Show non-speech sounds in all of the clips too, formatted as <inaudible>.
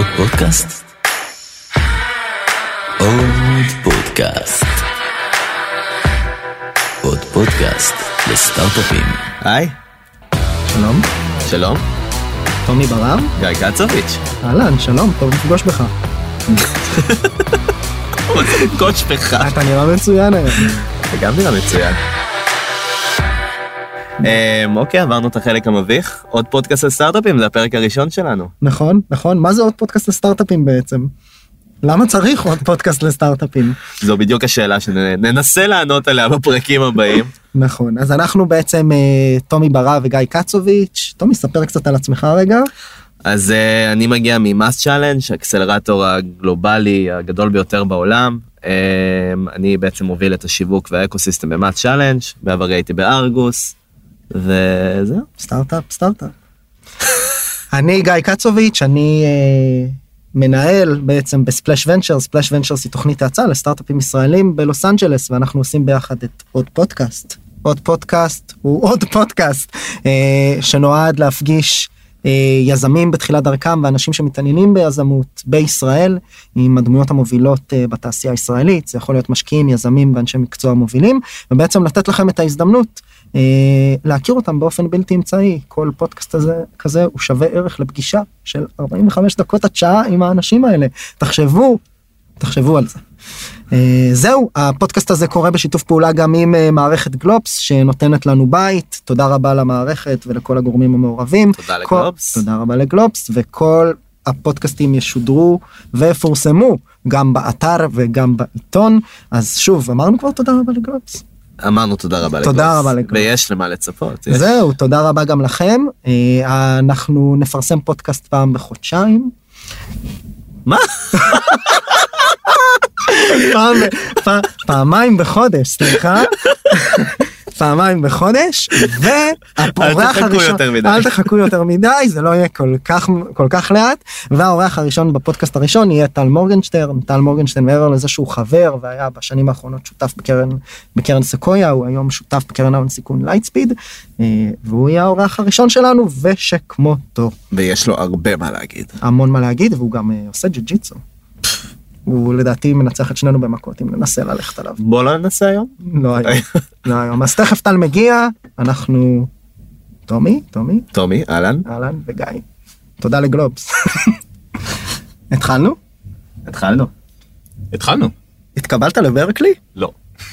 עוד פודקאסט? עוד פודקאסט. עוד פודקאסט לסטארט-אפים. היי, שלום, שלום, טומי ברם? גיא קצוביץ'. אהלן, שלום, טוב לפגוש בך. <laughs> לפגוש בך. אתה נראה מצוין היום. זה גם נראה מצוין. אמ, אוקיי, עברנו את החלק המביך. עוד פודקאסט על סטארט-אפים, זה הפרק הראשון שלנו. נכון, נכון, מה זה עוד פודקאסט לסטארט-אפים בעצם? למה צריך עוד פודקאסט לסטארט-אפים? זו בדיוק השאלה שננסה לענות עליה בפרקים הבאים. נכון, אז אנחנו בעצם אה, טומי ברב וגיא קצוביץ'. טומי, ספר קצת על עצמך רגע. אז uh, אני מגיע מ-MassChallenge, האקסלרטור הגלובלי הגדול ביותר בעולם. Um, אני בעצם מוביל את השיווק והאקוסיסטם ב-MassChallenge, בעברי הייתי ב-Argus, וזהו. סטארט-אפ, סטארט-אפ. <laughs> אני גיא קצוביץ', אני אה, מנהל בעצם ב-Splash Venture, Splash Ventures היא תוכנית האצה לסטארט-אפים ישראלים בלוס אנג'לס, ואנחנו עושים ביחד את עוד פודקאסט. עוד פודקאסט הוא <laughs> עוד פודקאסט אה, שנועד להפגיש אה, יזמים בתחילת דרכם ואנשים שמתעניינים ביזמות בישראל עם הדמויות המובילות בתעשייה הישראלית זה יכול להיות משקיעים יזמים ואנשי מקצוע מובילים ובעצם לתת לכם את ההזדמנות להכיר אותם באופן בלתי אמצעי כל פודקאסט הזה כזה הוא שווה ערך לפגישה של 45 דקות עד שעה עם האנשים האלה תחשבו תחשבו על זה. Uh, זהו הפודקאסט הזה קורה בשיתוף פעולה גם עם uh, מערכת גלובס שנותנת לנו בית תודה רבה למערכת ולכל הגורמים המעורבים. תודה כל- לגלובס. תודה רבה לגלובס וכל הפודקאסטים ישודרו ויפורסמו גם באתר וגם בעיתון אז שוב אמרנו כבר תודה רבה לגלובס. אמרנו תודה רבה לגלובס. תודה רבה לגלובס. ויש למה לצפות. יש. זהו תודה רבה גם לכם אה, אנחנו נפרסם פודקאסט פעם בחודשיים. מה? פעמיים בחודש סליחה. <laughs> פעמיים בחודש <laughs> והאורח הראשון. אל תחכו יותר מדי זה לא יהיה כל כך כל כך לאט והאורח הראשון בפודקאסט הראשון יהיה טל מורגנשטרן טל מורגנשטרן מעבר לזה שהוא חבר והיה בשנים האחרונות שותף בקרן בקרן סקויה הוא היום שותף בקרן ההון סיכון לייטספיד אה, והוא יהיה האורח הראשון שלנו ושכמותו ויש לו הרבה מה להגיד. המון מה להגיד והוא גם אה, עושה ג'יו ג'יטסו. הוא לדעתי מנצח את שנינו במכות אם ננסה ללכת עליו. בוא לא ננסה היום. לא היום. לא היום. אז תכף טל מגיע, אנחנו... טומי, טומי, טומי, אהלן. אהלן וגיא. תודה לגלובס. <laughs> התחלנו? התחלנו. התחלנו. התקבלת לברקלי? לא.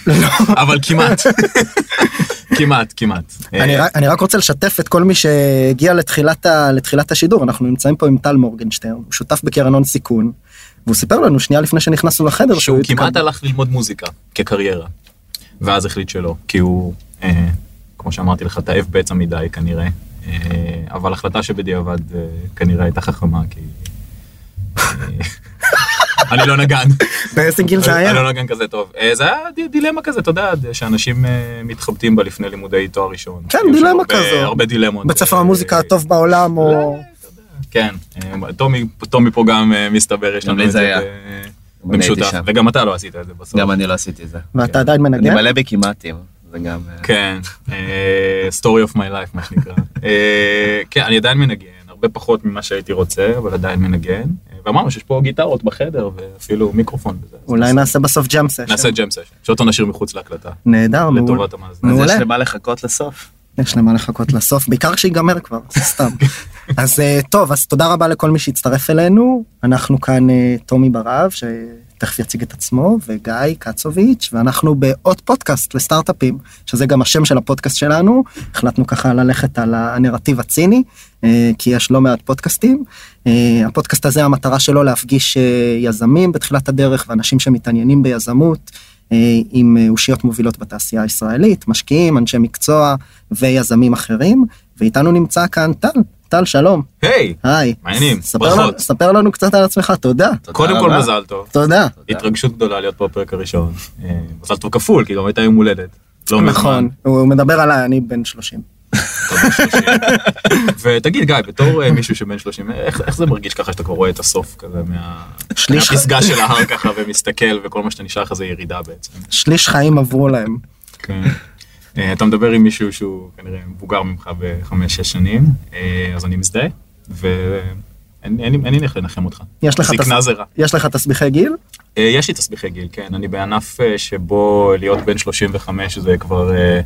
<laughs> אבל כמעט. <laughs> כמעט, כמעט. אני אה, רק- אני רק רוצה לשתף את כל מי שהגיע לתחילת ה- לתחילת השידור, אנחנו נמצאים פה עם טל מורגנשטרן, הוא שותף בקרן הון סיכון, והוא סיפר לנו שנייה לפני שנכנסנו לחדר שהוא כמעט הלך ללמוד מוזיקה כקריירה. ואז החליט שלא, כי הוא, אה, כמו שאמרתי לך, תאב בצע מדי כנראה. אה, אבל החלטה שבדיעבד אה, כנראה הייתה חכמה, כי... אה, <laughs> אני לא נגן. באיזה גיל זה היה? אני לא נגן כזה טוב. אה, זה היה די- דילמה כזה, אתה יודע, שאנשים אה, מתחבטים בה לפני לימודי תואר ראשון. כן, דילמה כזו. הרבה דילמות. בית ספר המוזיקה הטוב בעולם או... כן, אה, טומי, טומי פה גם אה, מסתבר, יש גם לנו את זה אני הייתי במשותף. וגם אתה לא עשית את זה בסוף. גם אני לא עשיתי את זה. ואתה עדיין אני מנגן? מלא בכמעטים. זה גם... אה, כן, אה, story of my life מה שנקרא. אה, כן, אני עדיין מנגן, הרבה פחות ממה שהייתי רוצה, אבל עדיין מנגן. אה, ואמרנו שיש פה גיטרות בחדר ואפילו מיקרופון וזה. אולי נעשה- בסוף ג'אם סשן. נעשה ג'ם סשן, שאותו נשאיר מחוץ להקלטה, נהדר, מעולה. לטובת המאזינים. אז. יש למה לחכות לסוף. יש למה לחכות לסוף, בעיקר כשיגמר כבר, סתם. <laughs> אז אה, טוב, אז תודה רבה לכל מי שהצטרף אלינו. אנחנו כאן אה, טומי ברב, שתכף יציג את עצמו, וגיא קצוביץ', ואנחנו בעוד פודקאסט לסטארט-אפים, שזה גם השם של הפודקאסט שלנו. החלטנו ככה ללכת על הנרטיב הציני, אה, כי יש לא מעט פודקאסטים. הפודקאסט הזה, המטרה שלו להפגיש יזמים בתחילת הדרך, ואנשים שמתעניינים ביזמות. אה, עם אה, אושיות מובילות בתעשייה הישראלית, משקיעים, אנשי מקצוע ויזמים אחרים, ואיתנו נמצא כאן טל. טל, שלום. היי, היי. מעניינים, ספר לנו, ברכות. ספר לנו קצת על עצמך, תודה. תודה קודם כל. מזל טוב. תודה. התרגשות גדולה להיות פה בפרק הראשון. אה, מזל טוב כפול, כי גם הייתה יום הולדת. לא מזמן. נכון, הוא מדבר עליי, אני בן 30. אתה בן 30. ותגיד גיא, בתור אה, מישהו שבן 30, איך איך זה מרגיש ככה שאתה כבר רואה את הסוף כזה מה- שליש- מהפסגה של ההר ככה ומסתכל וכל מה שאתה נשאר לך זה ירידה בעצם. שליש חיים עברו להם. כן. אה, אתה מדבר עם מישהו שהוא כנראה מבוגר ממך בחמש-שש שנים, אה, אז אני מזדהה. ואיך אין אין לי איך לנחם אותך. יש לך תס-. יש לך תסביכי גיל? אה, יש לי תסביכי גיל, כן, אני בענף אה, שבו להיות בן 35 זה כבר אה,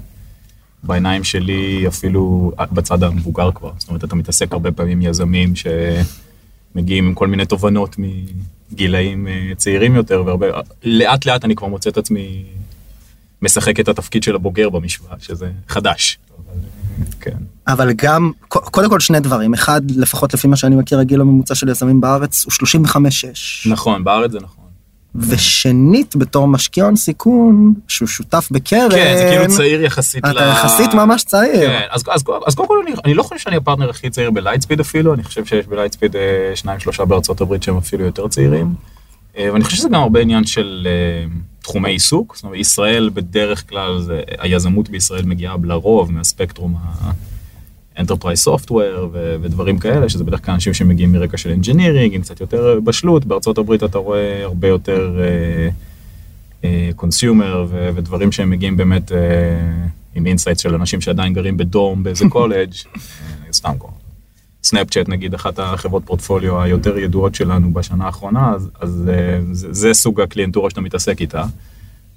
בעיניים שלי אפילו בצד המבוגר כבר. זאת אומרת, אתה מתעסק הרבה פעמים עם יזמים שמגיעים עם כל מיני תובנות מגילאים אה, צעירים יותר, והרבה, לאט לאט אני כבר מוצא את עצמי משחק את התפקיד של הבוגר במשוואה, שזה חדש. כן. אבל גם, קודם כל שני דברים. אחד, לפחות לפי מה שאני מכיר, הגיל הממוצע של יזמים בארץ הוא 35-6. נכון, בארץ זה נכון. ושנית, בתור משקיע הון סיכון, שהוא שותף בקרן, כן, זה כאילו צעיר יחסית אתה יחסית ממש צעיר. כן, אז, אז, אז קודם כל אני, אני לא חושב שאני הפרטנר הכי צעיר בלייטספיד אפילו, אני חושב שיש בלייטספיד אה, שניים שלושה בארצות הברית שהם אפילו יותר צעירים. אה, ואני חושב שזה גם הרבה עניין של אה, תחומי עיסוק, זאת אומרת ישראל בדרך כלל, זה, היזמות בישראל מגיעה לרוב מהספקטרום ה-Enterprise Software ו- ודברים כאלה, שזה בדרך כלל אנשים שמגיעים מרקע של engineering, עם קצת יותר בשלות, בארצות הברית אתה רואה הרבה יותר consumer ודברים שהם מגיעים באמת אה, עם insights של אנשים שעדיין גרים ב-dorm באיזה <laughs> קולג', אה, סתם קוראים. סנאפצ'אט נגיד אחת החברות פורטפוליו היותר ידועות שלנו בשנה האחרונה, אז, אז אה, זה, זה סוג הקליינטורה שאתה מתעסק איתה.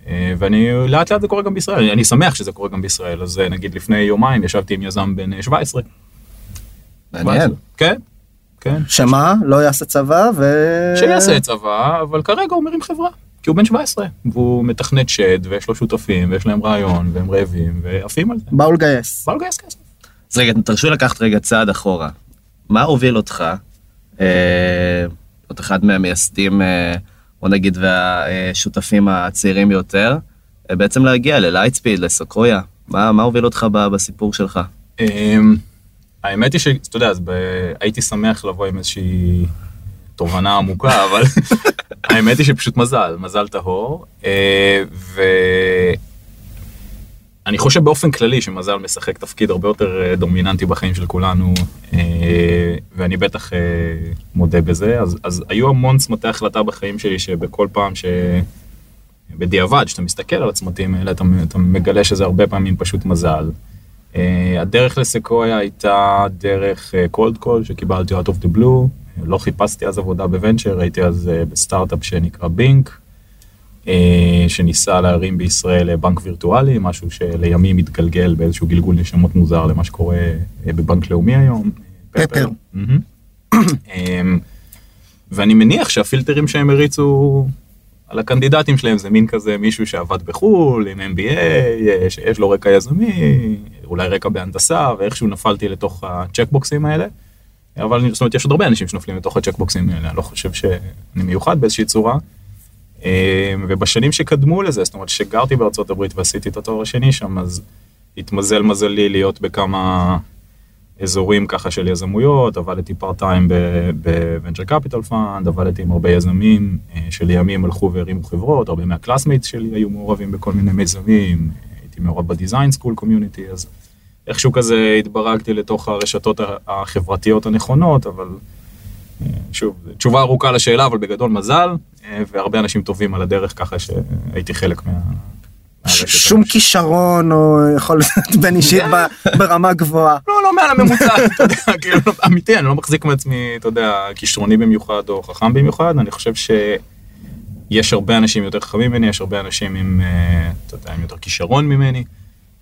אה, ואני לאט לאט זה קורה גם בישראל, אני שמח שזה קורה גם בישראל, אז אה, נגיד לפני יומיים ישבתי עם יזם בן אה, 17. מעניין. כן, כן. שמה? לא יעשה צבא ו... שיעשה צבא, אבל כרגע הוא מרים חברה, כי הוא בן 17, והוא מתכנת שד, ויש לו שותפים, ויש להם רעיון, והם רעבים, ועפים על זה. באו לגייס. בא לגייס כסף. אז רגע, תרשו לקחת רגע צעד אחורה. מה הוביל אותך, אה, להיות אחד מהמייסדים, אה, בוא נגיד, והשותפים הצעירים ביותר, אה, בעצם להגיע ללייטספיד, לסקרויה? מה, מה הוביל אותך בסיפור שלך? אמ, האמת היא שאתה יודע, ב... הייתי שמח לבוא עם איזושהי תובנה עמוקה, אבל <laughs> האמת היא שפשוט מזל, מזל טהור. ואני חושב באופן כללי שמזל משחק תפקיד הרבה יותר אה, דומיננטי בחיים של כולנו, אה, ואני בטח אה, מודה בזה. אז, אז היו המון צמתי החלטה בחיים שלי שבכל פעם ש... בדיעבד, כשאתה מסתכל על הצמתים האלה, אתה, אתה מגלה שזה הרבה פעמים פשוט מזל. הדרך לסקויה הייתה דרך cold call שקיבלתי out of the blue, לא חיפשתי אז עבודה ב-venture, הייתי אז בסטארט-אפ שנקרא בינק, שניסה להרים בישראל uh, בנק וירטואלי, משהו שלימים התגלגל באיזשהו גלגול נשמות מוזר למה שקורה uh, בבנק לאומי היום. פפר. אמ, ואני מניח שהפילטרים שהם הריצו על הקנדידטים שלהם זה מין כזה מישהו שעבד בחו"ל עם MBA, אה, שיש לו רקע יזמי, אולי רקע בהנדסה, ואיכשהו נפלתי לתוך הצ'קבוקסים האלה. אבל זאת אומרת, יש עוד הרבה אנשים שנופלים לתוך הצ'קבוקסים האלה, אני לא חושב שאני מיוחד באיזושהי צורה. אמ, ובשנים שקדמו לזה, זאת אומרת, שגרתי בארצות הברית ועשיתי את התואר השני שם, אז התמזל מזלי להיות בכמה אזורים ככה של יזמויות, עבדתי part time ב-venture capital fund, עבדתי עם הרבה יזמים אה, שלימים הלכו והרימו חברות, הרבה מה-classmates שלי היו מעורבים בכל מיני מיזמים, הייתי מעורב בדיזיין סקול קומיוניטי, אז איכשהו כזה התברגתי לתוך הרשתות החברתיות הנכונות, אבל אה, שוב, תשובה ארוכה לשאלה, אבל בגדול מזל, והרבה אנשים טובים על הדרך ככה שהייתי חלק מה... שום. כישרון או יכולת <laughs> בין אישית <laughs> ברמה גבוהה. לא, לא מעל הממוצע, <laughs> אתה יודע, כאילו, אמיתי, אני לא מחזיק מעצמי, אתה יודע, כישרוני במיוחד או חכם במיוחד, אני חושב שיש הרבה אנשים יותר חכמים ממני, יש הרבה אנשים עם, אה, אתה יודע, עם יותר כישרון ממני.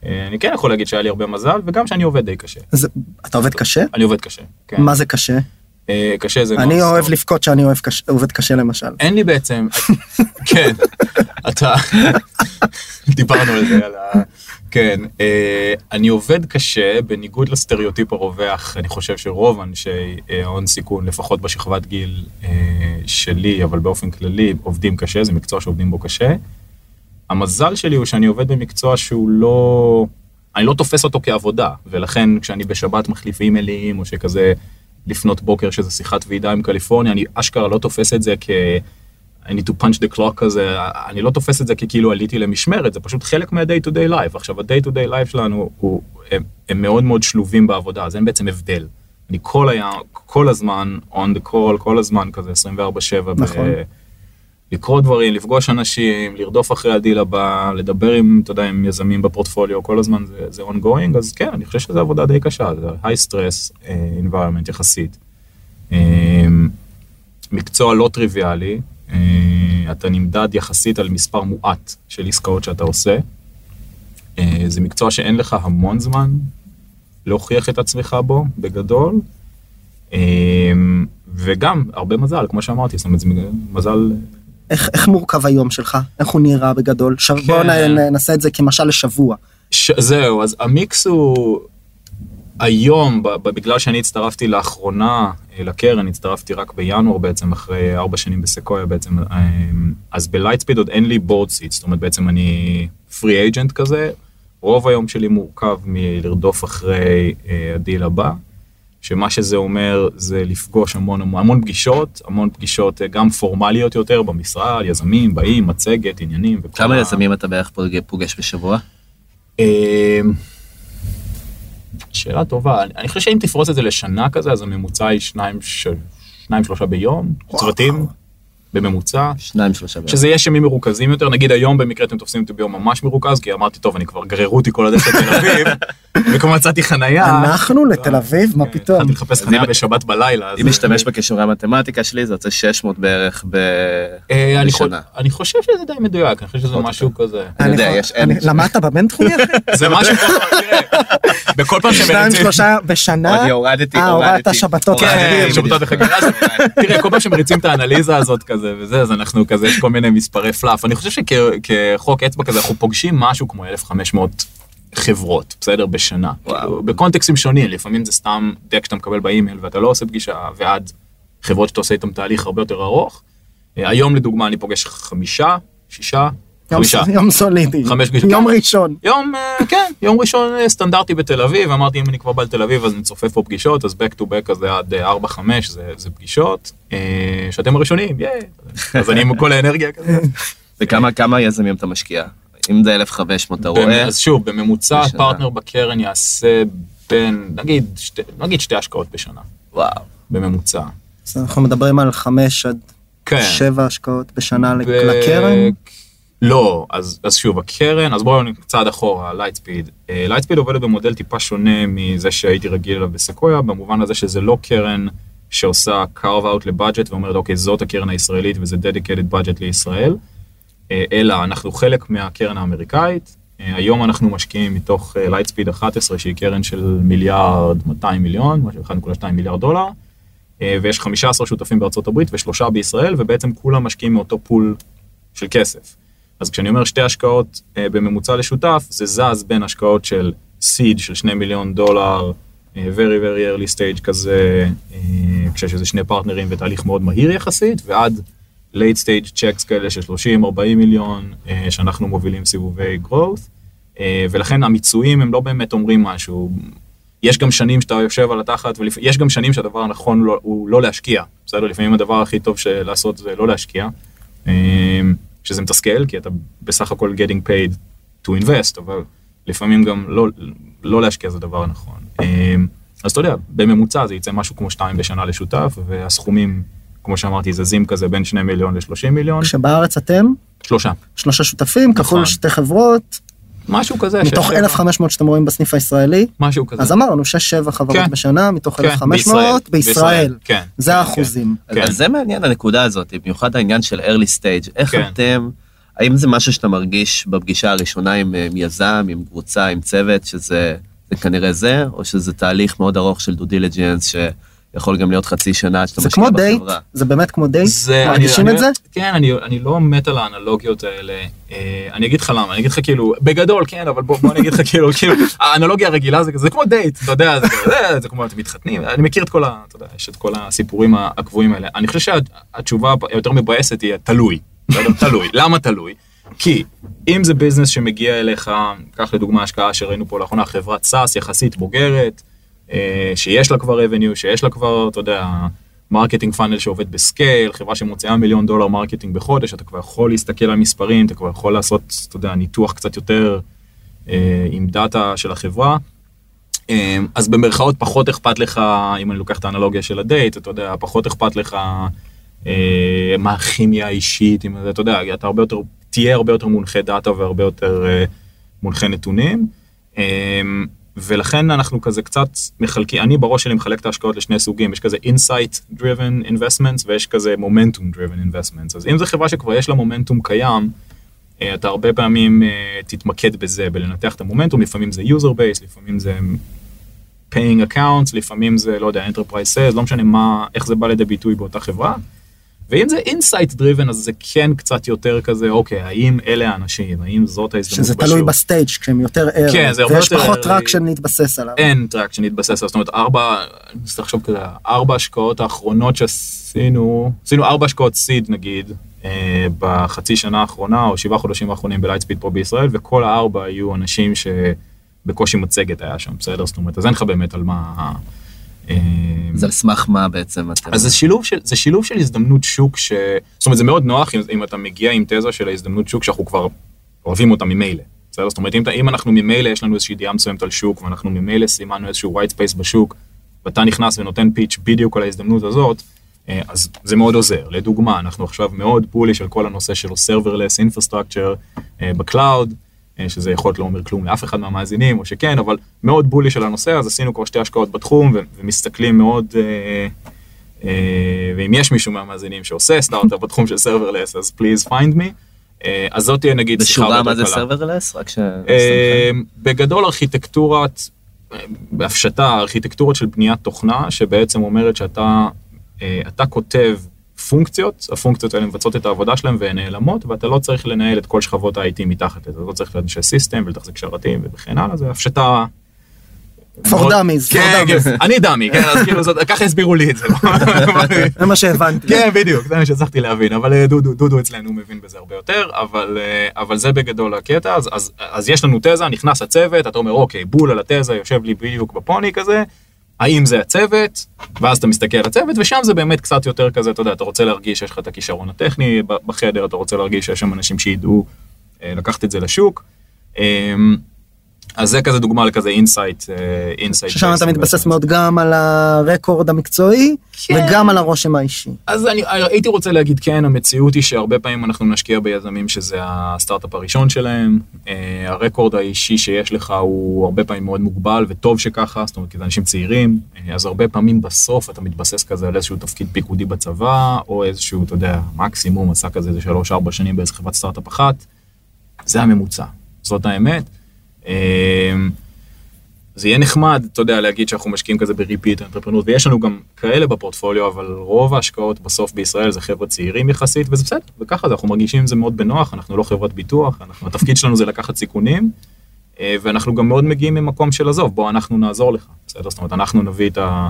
אה, אני כן יכול להגיד שהיה לי הרבה מזל, וגם שאני עובד די קשה. אתה עובד קשה? אני עובד קשה, כן. מה זה קשה? אה, קשה זה... אני אוהב. לבכות שאני אוהב קשה- עובד קשה למשל. אין לי בעצם, כן, אתה, דיברנו על זה, על ה... כן, אה, אני עובד קשה, בניגוד לסטריאוטיפ הרווח, אני חושב שרוב אנשי אה, ההון סיכון, לפחות בשכבת גיל שלי, אבל באופן כללי, עובדים קשה, זה מקצוע שעובדים בו קשה. המזל שלי הוא שאני עובד במקצוע שהוא לא... אני לא תופס אותו כעבודה, ולכן כשאני בשבת מחליף אימיילים, או שכזה לפנות בוקר שזה שיחת ועידה עם קליפורניה, אני אשכרה לא תופס את זה כ... I need to punch the clock כזה, אני לא תופס את זה ככאילו עליתי למשמרת, זה פשוט חלק מה-day to day life. עכשיו, ה-day to day life שלנו, הוא, הם, הם מאוד מאוד שלובים בעבודה, אז אין בעצם הבדל. אני כל היה, כל הזמן on the call, כל הזמן כזה 24/7. נכון. ב- לקרוא דברים, לפגוש אנשים, לרדוף אחרי הדיל הבא, לדבר עם, אתה יודע, עם יזמים בפורטפוליו, כל הזמן זה, זה ongoing, אז כן, אני חושב שזו עבודה די קשה, זה high stress אה, environment יחסית. אה, מקצוע לא טריוויאלי, אה, אתה נמדד יחסית על מספר מועט של עסקאות שאתה עושה. אה, זה מקצוע שאין לך המון זמן להוכיח את עצמך בו, בגדול. אה, וגם הרבה מזל, כמו שאמרתי, זאת אומרת, זה מזל איך, איך מורכב היום שלך? איך הוא נראה בגדול? כן. בואו נעשה את זה כמשל לשבוע. ש... זהו, אז המיקס הוא היום. בגלל שאני הצטרפתי לאחרונה אה, לקרן, הצטרפתי רק בינואר בעצם, אחרי ארבע שנים בסקויה בעצם, אה, אז בלייטספיד עוד אין לי board seat, זאת אומרת בעצם אני free agent כזה, רוב היום שלי מורכב מלרדוף אחרי אה, ה-deal הבא. שמה שזה אומר זה לפגוש המון המון פגישות, המון פגישות אה, גם פורמליות יותר במשרד, יזמים, באים, מצגת, עניינים. וכל כמה יזמים אתה בערך פוג- פוגש בשבוע? אה, שאלה טובה, אני- אני חושב שאם תפרוס את זה לשנה כזה, אז הממוצע היא שניים, ש- שניים שלושה ביום, צוותים, בממוצע. שניים שלושה בערך. שזה יהיה ימים מרוכזים יותר, נגיד היום במקרה אתם תופסים אותי ביום ממש מרוכז, כי אמרתי, טוב, אני כבר גררו אותי כל הדרך לתל אביב, <laughs> וכבר מצאתי חנייה. אנחנו לתל אביב? מה כן, פתאום? התחלתי לחפש חנייה בשבת בלילה. אם משתמש בכישורי המתמטיקה שלי זה יוצא 600 בערך ב... אה, בשנה. אני חושב שזה די מדויק, אני חושב שזה עוד משהו כזה. אני יודע, יש אין- למדת בבינתחומי אחי? <laughs> זה משהו כמו, תראה, בכל פעם שניים שמריצים... שלושה בשנה? אני הורדתי, אה, הורדתי. הורדת שבתות כן. שבתות וחגים. אז תראה, כל פעם שמריצים את האנליזה הזאת כזה וזה, אז אנחנו כזה, יש כל מיני מספרי פלאף. אני חושב שכחוק אצבע כזה, אנחנו פוגשים משהו כמו 1,500 חברות, בסדר? בשנה. וואו. כאילו, בקונטקסטים שונים, לפעמים זה סתם דק שאתה מקבל באימייל ואתה לא עושה פגישה, ועד חברות שאתה עושה איתן תהליך הרבה יותר ארוך. אה, היום לדוגמה אני פוגש חמישה, שישה, חמישה. יום סולידי. חמש פגישות. יום ראשון. יום, אה, כן, יום ראשון אה, סטנדרטי בתל אביב, אמרתי אם אני כבר בא לתל אביב אז נצופף פה פגישות, אז back to back כזה עד 4-5 זה, זה פגישות, אה, שאתם הראשונים, ייי, אז אני עם כל האנרגיה כזה. <laughs> וכמה כמה יזמים אתה משקיע? אם זה 1,500 אתה רואה? אז שוב, בממוצע. פרטנר בקרן יעשה בין, נגיד, שתי, נגיד שתי השקעות בשנה, וואו. בממוצע. אז אנחנו מדברים על חמש עד כן. שבע השקעות בשנה ב- לקרן. לא, אז, אז שוב, הקרן, אז בואו צעד אחורה, לייטספיד. לייטספיד עובדת במודל טיפה שונה מזה שהייתי רגיל אליו בסקויה, במובן הזה שזה לא קרן שעושה carve out ל-budget ואומרת, אוקיי, זאת הקרן הישראלית וזה dedicated budget לישראל, אה, אלא אנחנו חלק מהקרן האמריקאית. אה, היום אנחנו משקיעים מתוך לייטספיד 11, שהיא קרן של מיליארד 200 מיליון, משהו 1.2 מיליארד דולר. אה, ויש 15 שותפים בארצות הברית ושלושה בישראל, ובעצם כולם משקיעים מאותו פול של כסף. אז כשאני אומר שתי השקעות אה, בממוצע לשותף, זה זז בין השקעות של סיד של 2 מיליון דולר, אה, very very early stage כזה, אה, כשיש איזה שני פרטנרים ותהליך מאוד מהיר יחסית, ועד late stage checks כאלה של 30-40 מיליון, אה, שאנחנו מובילים סיבובי growth, אה, ולכן המיצויים הם לא באמת אומרים משהו. יש גם שנים שאתה יושב על התחת, ויש גם שנים שהדבר הנכון לא, הוא לא להשקיע. בסדר? לפעמים הדבר הכי טוב לעשות זה לא להשקיע. שזה מתסכל, כי אתה בסך הכל getting paid to invest, אבל לפעמים גם לא, לא להשקיע זה דבר נכון. אה, אז אתה יודע, בממוצע זה יצא משהו כמו שתיים בשנה לשותף, והסכומים, כמו שאמרתי, זזים כזה בין 2 מיליון ל-30 מיליון, כשבארץ אתם שלושה. שלושה שותפים נכון. כפול שתי חברות, משהו כזה. מתוך שש, שבע, 1,500 שאתם רואים בסניף הישראלי, משהו כזה. אז אמרנו 6-7 חברות כן. בשנה מתוך כן, 1,500 בישראל. כן. זה כן, האחוזים. אז כן. אז זה מעניין הנקודה הזאת, במיוחד העניין של early stage. איך כן. אתם, האם זה משהו שאתה מרגיש בפגישה הראשונה עם, עם יזם, עם קבוצה, עם צוות, שזה זה כנראה זה, או שזה תהליך מאוד ארוך של due diligence, שיכול גם להיות חצי שנה שאתה זה משקיע כמו דייט, בחברה? זה באמת כמו דייט, זה, מרגישים אני, את זה? כן, אני, אני לא מת על האנלוגיות האלה. אה, אני אגיד לך למה, אני אגיד לך כאילו, בגדול, כן, אבל בוא, בוא אני אגיד לך כאילו, כאילו, האנלוגיה הרגילה זה, זה כמו דייט, אתה יודע, זה, זה, זה כמו אתם מתחתנים, אני מכיר את כל ה... אתה יודע, יש את כל הסיפורים הקבועים האלה. אני חושב שהתשובה היותר מבאסת היא תלוי. בסדר? תלוי. למה תלוי? כי אם זה ביזנס שמגיע אליך, קח לדוגמה השקעה שראינו פה לאחרונה, חברת SaaS יחסית בוגרת, שיש לה כבר revenue, שיש לה כבר, אתה יודע, marketing funnel שעובד ב scale, חברה שמוציאה מיליון דולר marketing בחודש, אתה כבר יכול להסתכל על מספרים, אתה כבר יכול לעשות, אתה יודע, ניתוח קצת יותר אה, עם דאטה של החברה. אה, אז במרכאות פחות אכפת לך, אם אני לוקח את האנלוגיה של הדייט, אתה יודע, פחות אכפת לך אה, מה הכימיה האישית, אתה יודע, אתה הרבה יותר, תהיה הרבה יותר מונחה דאטה והרבה יותר אה, מונחה נתונים. אה, ולכן אנחנו כזה קצת מחלקים, אני בראש שלי מחלק את ההשקעות לשני סוגים, יש כזה insight driven investments ויש כזה momentum driven investments. אז אם זו חברה שכבר יש לה מומנטום קיים, אה, אתה הרבה פעמים אה, תתמקד בזה, בלנתח את המומנטום, לפעמים זה user base, לפעמים זה paying accounts, לפעמים זה, לא יודע, enterprise sales, לא משנה מה, איך זה בא לידי ביטוי באותה חברה. ואם זה insight driven אז זה כן קצת יותר כזה אוקיי האם אלה האנשים האם זאת ההזדמנות שזה תלוי בסטייג' כשהם יותר ער, כן, זה הרבה ויש יותר פחות ער. טראקשן להתבסס עליו. אין טראק שנתבסס על זאת אומרת ארבע, אני צריך לחשוב כזה, ארבע השקעות האחרונות שעשינו, עשינו ארבע השקעות סיד נגיד, אה, בחצי שנה האחרונה או שבעה חודשים האחרונים בלייטספיד פה בישראל, וכל הארבע היו אנשים שבקושי מצגת היה שם, בסדר? זאת אומרת, אז אין לך באמת על מה... זה על סמך מה בעצם אתם... אז זה שילוב של, זה שילוב של הזדמנות שוק ש... זאת אומרת, זה מאוד נוח אם, אם אתה מגיע עם תזה של ההזדמנות שוק שאנחנו כבר אוהבים אותה ממילא. בסדר? זאת אומרת, אם, אם אנחנו ממילא, יש לנו איזושהי דעה מסוימת על שוק, ואנחנו ממילא סימנו איזשהו white space בשוק, ואתה נכנס ונותן pitch בדיוק על ההזדמנות הזאת, אה, אז זה מאוד עוזר. לדוגמה, אנחנו עכשיו מאוד bullish על כל הנושא של serverless infrastructure אה, ב cloud, אה, שזה יכול להיות לא אומר כלום לאף אחד מהמאזינים, או שכן, אבל מאוד bullish על הנושא, אז עשינו כבר שתי השקעות בתחום, ומסתכלים מאוד, אה, אה, ואם יש מישהו מהמאזינים שעושה סטארט-אפ <laughs> בתחום של serverless, אז please find me. אה, אז זאת תהיה נגיד שיחה בשורה מה זה. Serverless? רק ש... אה, בגדול ארכיטקטורת, אה, בהפשטה, ארכיטקטורות של בניית תוכנה, שבעצם אומרת שאתה אה, אתה כותב פונקציות, הפונקציות האלה מבצעות את העבודה שלהם והן נעלמות, ואתה לא צריך לנהל את כל שכבות ה-IT מתחת לזה, לא צריך לאנשי system ולתחזק שרתים וכן הלאה, זה הפשטה. מאוד- dummies, for כן, dummies. כן, אני דמי, כן, אז כאילו, זאת- ככה הסבירו לי את זה. <laughs> זה מה שהבנתי. כן, בדיוק, זה מה שהצלחתי להבין, אבל אה, דודו, אצלנו מבין בזה הרבה יותר, אבל, אה, זה בגדול הקטע, אז יש לנו תזה, נכנס הצוות, אתה אומר, אוקיי, בול על התזה, יושב לי בדיוק בפוני כזה, האם זה הצוות, ואז אתה מסתכל על הצוות, ושם זה באמת קצת יותר כזה, אתה יודע, אתה רוצה להרגיש שיש לך את הכישרון הטכני בחדר, אתה רוצה להרגיש שיש שם אנשים שידעו אה, לקחת את זה לשוק. אה, אז זה כזה דוגמה לכזה insight, insight. ששם אתה מתבסס מאוד גם על ה record המקצועי, כן. וגם על הרושם האישי. אז אני הייתי רוצה להגיד כן, המציאות היא שהרבה פעמים אנחנו נשקיע ביזמים שזה הסטארט-אפ הראשון שלהם. אה, ה record האישי שיש לך הוא הרבה פעמים מאוד מוגבל, וטוב שככה, זאת אומרת, כי זה אנשים צעירים, אה, אז הרבה פעמים בסוף אתה מתבסס כזה על איזשהו תפקיד פיקודי בצבא, או איזשהו, אתה יודע, מקסימום עשה כזה איזה שלוש-ארבע שנים באיזה חברת סטארט-אפ אחת. זה הממוצע, זאת האמת. אה, זה יהיה נחמד, אתה יודע, להגיד שאנחנו משקיעים כזה בריפיט אנטרפרנות, ויש לנו גם כאלה בפורטפוליו, אבל רוב ההשקעות בסוף בישראל זה חבר'ה צעירים יחסית, וזה בסדר, וככה זה, אנחנו מרגישים עם זה מאוד בנוח, אנחנו לא חברת ביטוח, אנחנו, התפקיד שלנו זה לקחת סיכונים, אה, ואנחנו גם מאוד מגיעים ממקום של עזוב, בוא אנחנו נעזור לך, בסדר? זאת אומרת, אנחנו נביא את, ה,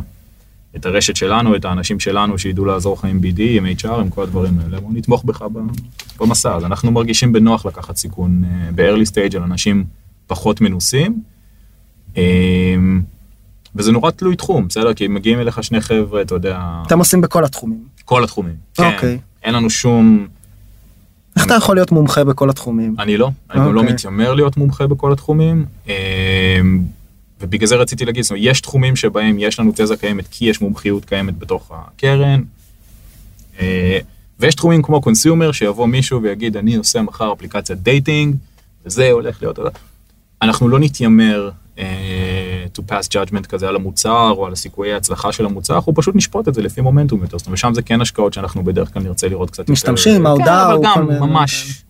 את הרשת שלנו, את האנשים שלנו שידעו לעזור לך עם BD, עם HR, עם כל הדברים האלה, בוא נתמוך בך במסע, אז אנחנו מרגישים בנוח לקחת סיכון אה, ב-early stage על אנשים פחות מנוסים. אמ, וזה נורא תלוי תחום, בסדר? כי מגיעים אליך שני חבר'ה, אתה יודע, אתם עושים בכל התחומים. כל התחומים. כן. אוקיי. אין לנו שום... איך אתה יכול להיות מומחה בכל התחומים? אני לא, אני גם לא אוקיי. מתיימר להיות מומחה בכל התחומים. אמ, ובגלל זה רציתי להגיד, זאת אומרת, יש תחומים שבהם יש לנו תזה קיימת כי יש מומחיות קיימת בתוך הקרן. אה, ויש תחומים כמו consumer, שיבוא מישהו ויגיד, אני עושה מחר אפליקציית dating, וזה הולך להיות... אנחנו לא נתיימר אה, to pass judgment כזה על המוצר או על הסיכויי ההצלחה של המוצר, אנחנו פשוט נשפוט את זה לפי מומנטום יותר. זאת אומרת, שם זה כן השקעות שאנחנו בדרך כלל נרצה לראות קצת יותר. משתמשים, ההודעה כן, או אבל גם ממש,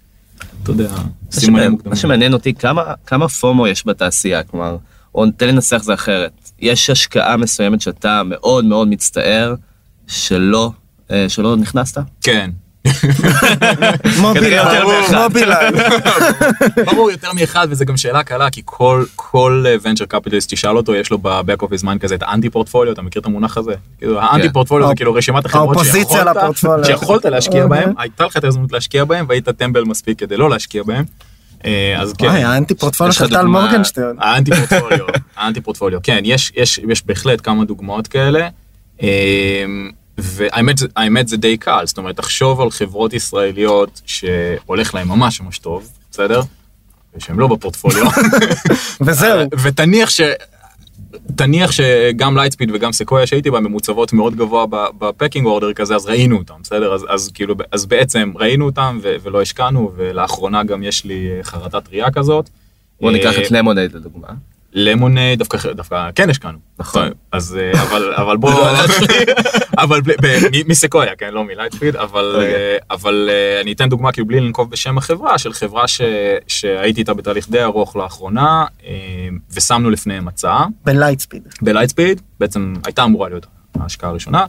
אתה יודע, מה סימנים שמעניין- מוקדמים. מה שמעניין אותי, כמה, כמה FOMO יש בתעשייה, כלומר, או תן לי לנסח זה אחרת. יש השקעה מסוימת שאתה מאוד מאוד מצטער שלא, אה, שלא נכנסת? כן. <laughs> ברור יותר מאחד וזה גם שאלה קלה כי כל כל ונצ'ר קפיטליסט תשאל אותו יש לו בבק אופיס זמן כזה את האנטי פורטפוליו אתה מכיר את המונח הזה? כאילו האנטי פורטפוליו זה כאילו רשימת החברות שיכולת- להשקיע אוקיי. בהם הייתה לך את ההזדמנות להשקיע בהם והיית טמבל מספיק כדי לא להשקיע בהם. אה, אז כן. וואי, האנטי פורטפוליו של טל מורגנשטיין. האנטי <laughs> פורטפוליו, ה anti portfolio, כן, יש, יש, יש בהחלט כמה דוגמאות כאלה. אמ, והאמת זה- האמת זה די קל, זאת אומרת, תחשוב על חברות ישראליות שהולך להן ממש ממש טוב, בסדר? ושהן לא בפורטפוליו. <laughs> וזהו. ותניח ש... תניח שגם לייטספיד וגם סקויה שהייתי בהן ממוצבות מאוד גבוה ב pecking order כזה, אז ראינו אותם, בסדר? אז, אז כאילו, אז בעצם ראינו אותם ו- ולא השקענו, ולאחרונה גם יש לי אה, חרטה טרייה כזאת. בוא ניקח אה, את Lemonade לדוגמה. Lemonade, דווקא, דווקא כן השקענו. נכון. אז, אה, אבל, אבל בוא, <laughs> <laughs> אבל ב- ב- מ- מסקויה, כן, לא מלייטספיד, אבל, אוקיי. אה, אבל אה, אני אתן דוגמה, כאילו בלי לנקוב בשם החברה, של חברה ש, שהייתי איתה בתהליך די ארוך לאחרונה, ושמנו לפניהם הצעה. בלייטספיד. בלייטספיד, בעצם הייתה אמורה להיות ההשקעה הראשונה,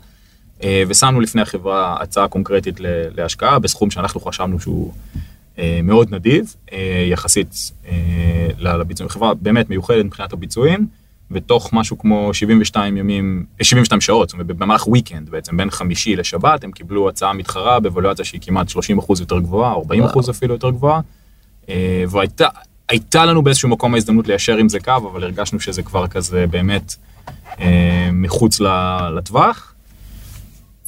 ושמנו לפני החברה הצעה קונקרטית להשקעה בסכום שאנחנו חשבנו שהוא מאוד נדיב, אה, יחסית אה, לביצועים. חברה באמת מיוחדת מבחינת הביצועים, ותוך משהו כמו 72 ימים, אה, 72 שעות, זאת אומרת במהלך וויקנד בעצם, בין חמישי לשבת, הם קיבלו הצעה מתחרה בוולואציה שהיא כמעט 30 אחוז יותר גבוהה, 40 אחוז אפילו יותר גבוהה, אה, והייתה הייתה לנו באיזשהו מקום ההזדמנות ליישר עם זה קו, אבל הרגשנו שזה כבר כזה באמת אה, מחוץ לטווח.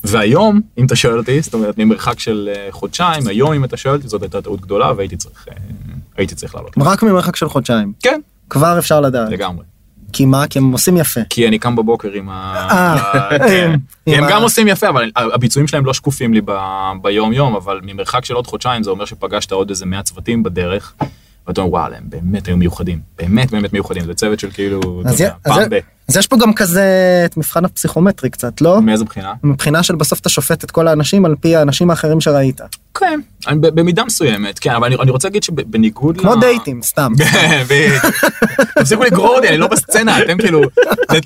והיום, אם אתה שואל אותי, זאת אומרת, ממרחק של אה, חודשיים, היום אם אתה שואל אותי, זאת הייתה טעות גדולה והייתי צריך, אה, הייתי צריך לעלות. רק ממרחק של חודשיים. כן, כבר אפשר לדעת. לגמרי. כי מה? כי הם עושים יפה. כי אני קם בבוקר עם ה... אה, <laughs> כן. הם גם עושים יפה, אבל הביצועים שלהם לא שקופים לי ב- ביום יום, אבל ממרחק של עוד חודשיים זה אומר שפגשת עוד איזה 100 צוותים בדרך, ואתה אומר וואלה, הם באמת היו מיוחדים, באמת באמת מיוחדים, זה צוות של כאילו, פעם ב... אז יש פה גם כזה את מבחן הפסיכומטרי קצת, לא? מאיזה בחינה? מבחינה של בסוף אתה שופט את כל האנשים על פי האנשים האחרים שראית. כן, אני- ב- במידה מסוימת, כן, אבל אני- אני רוצה להגיד שבניגוד כמו דייטים, סתם. <laughs> בדיוק. תפסיקו לגרור אותי, אני לא בסצנה, אתם כאילו,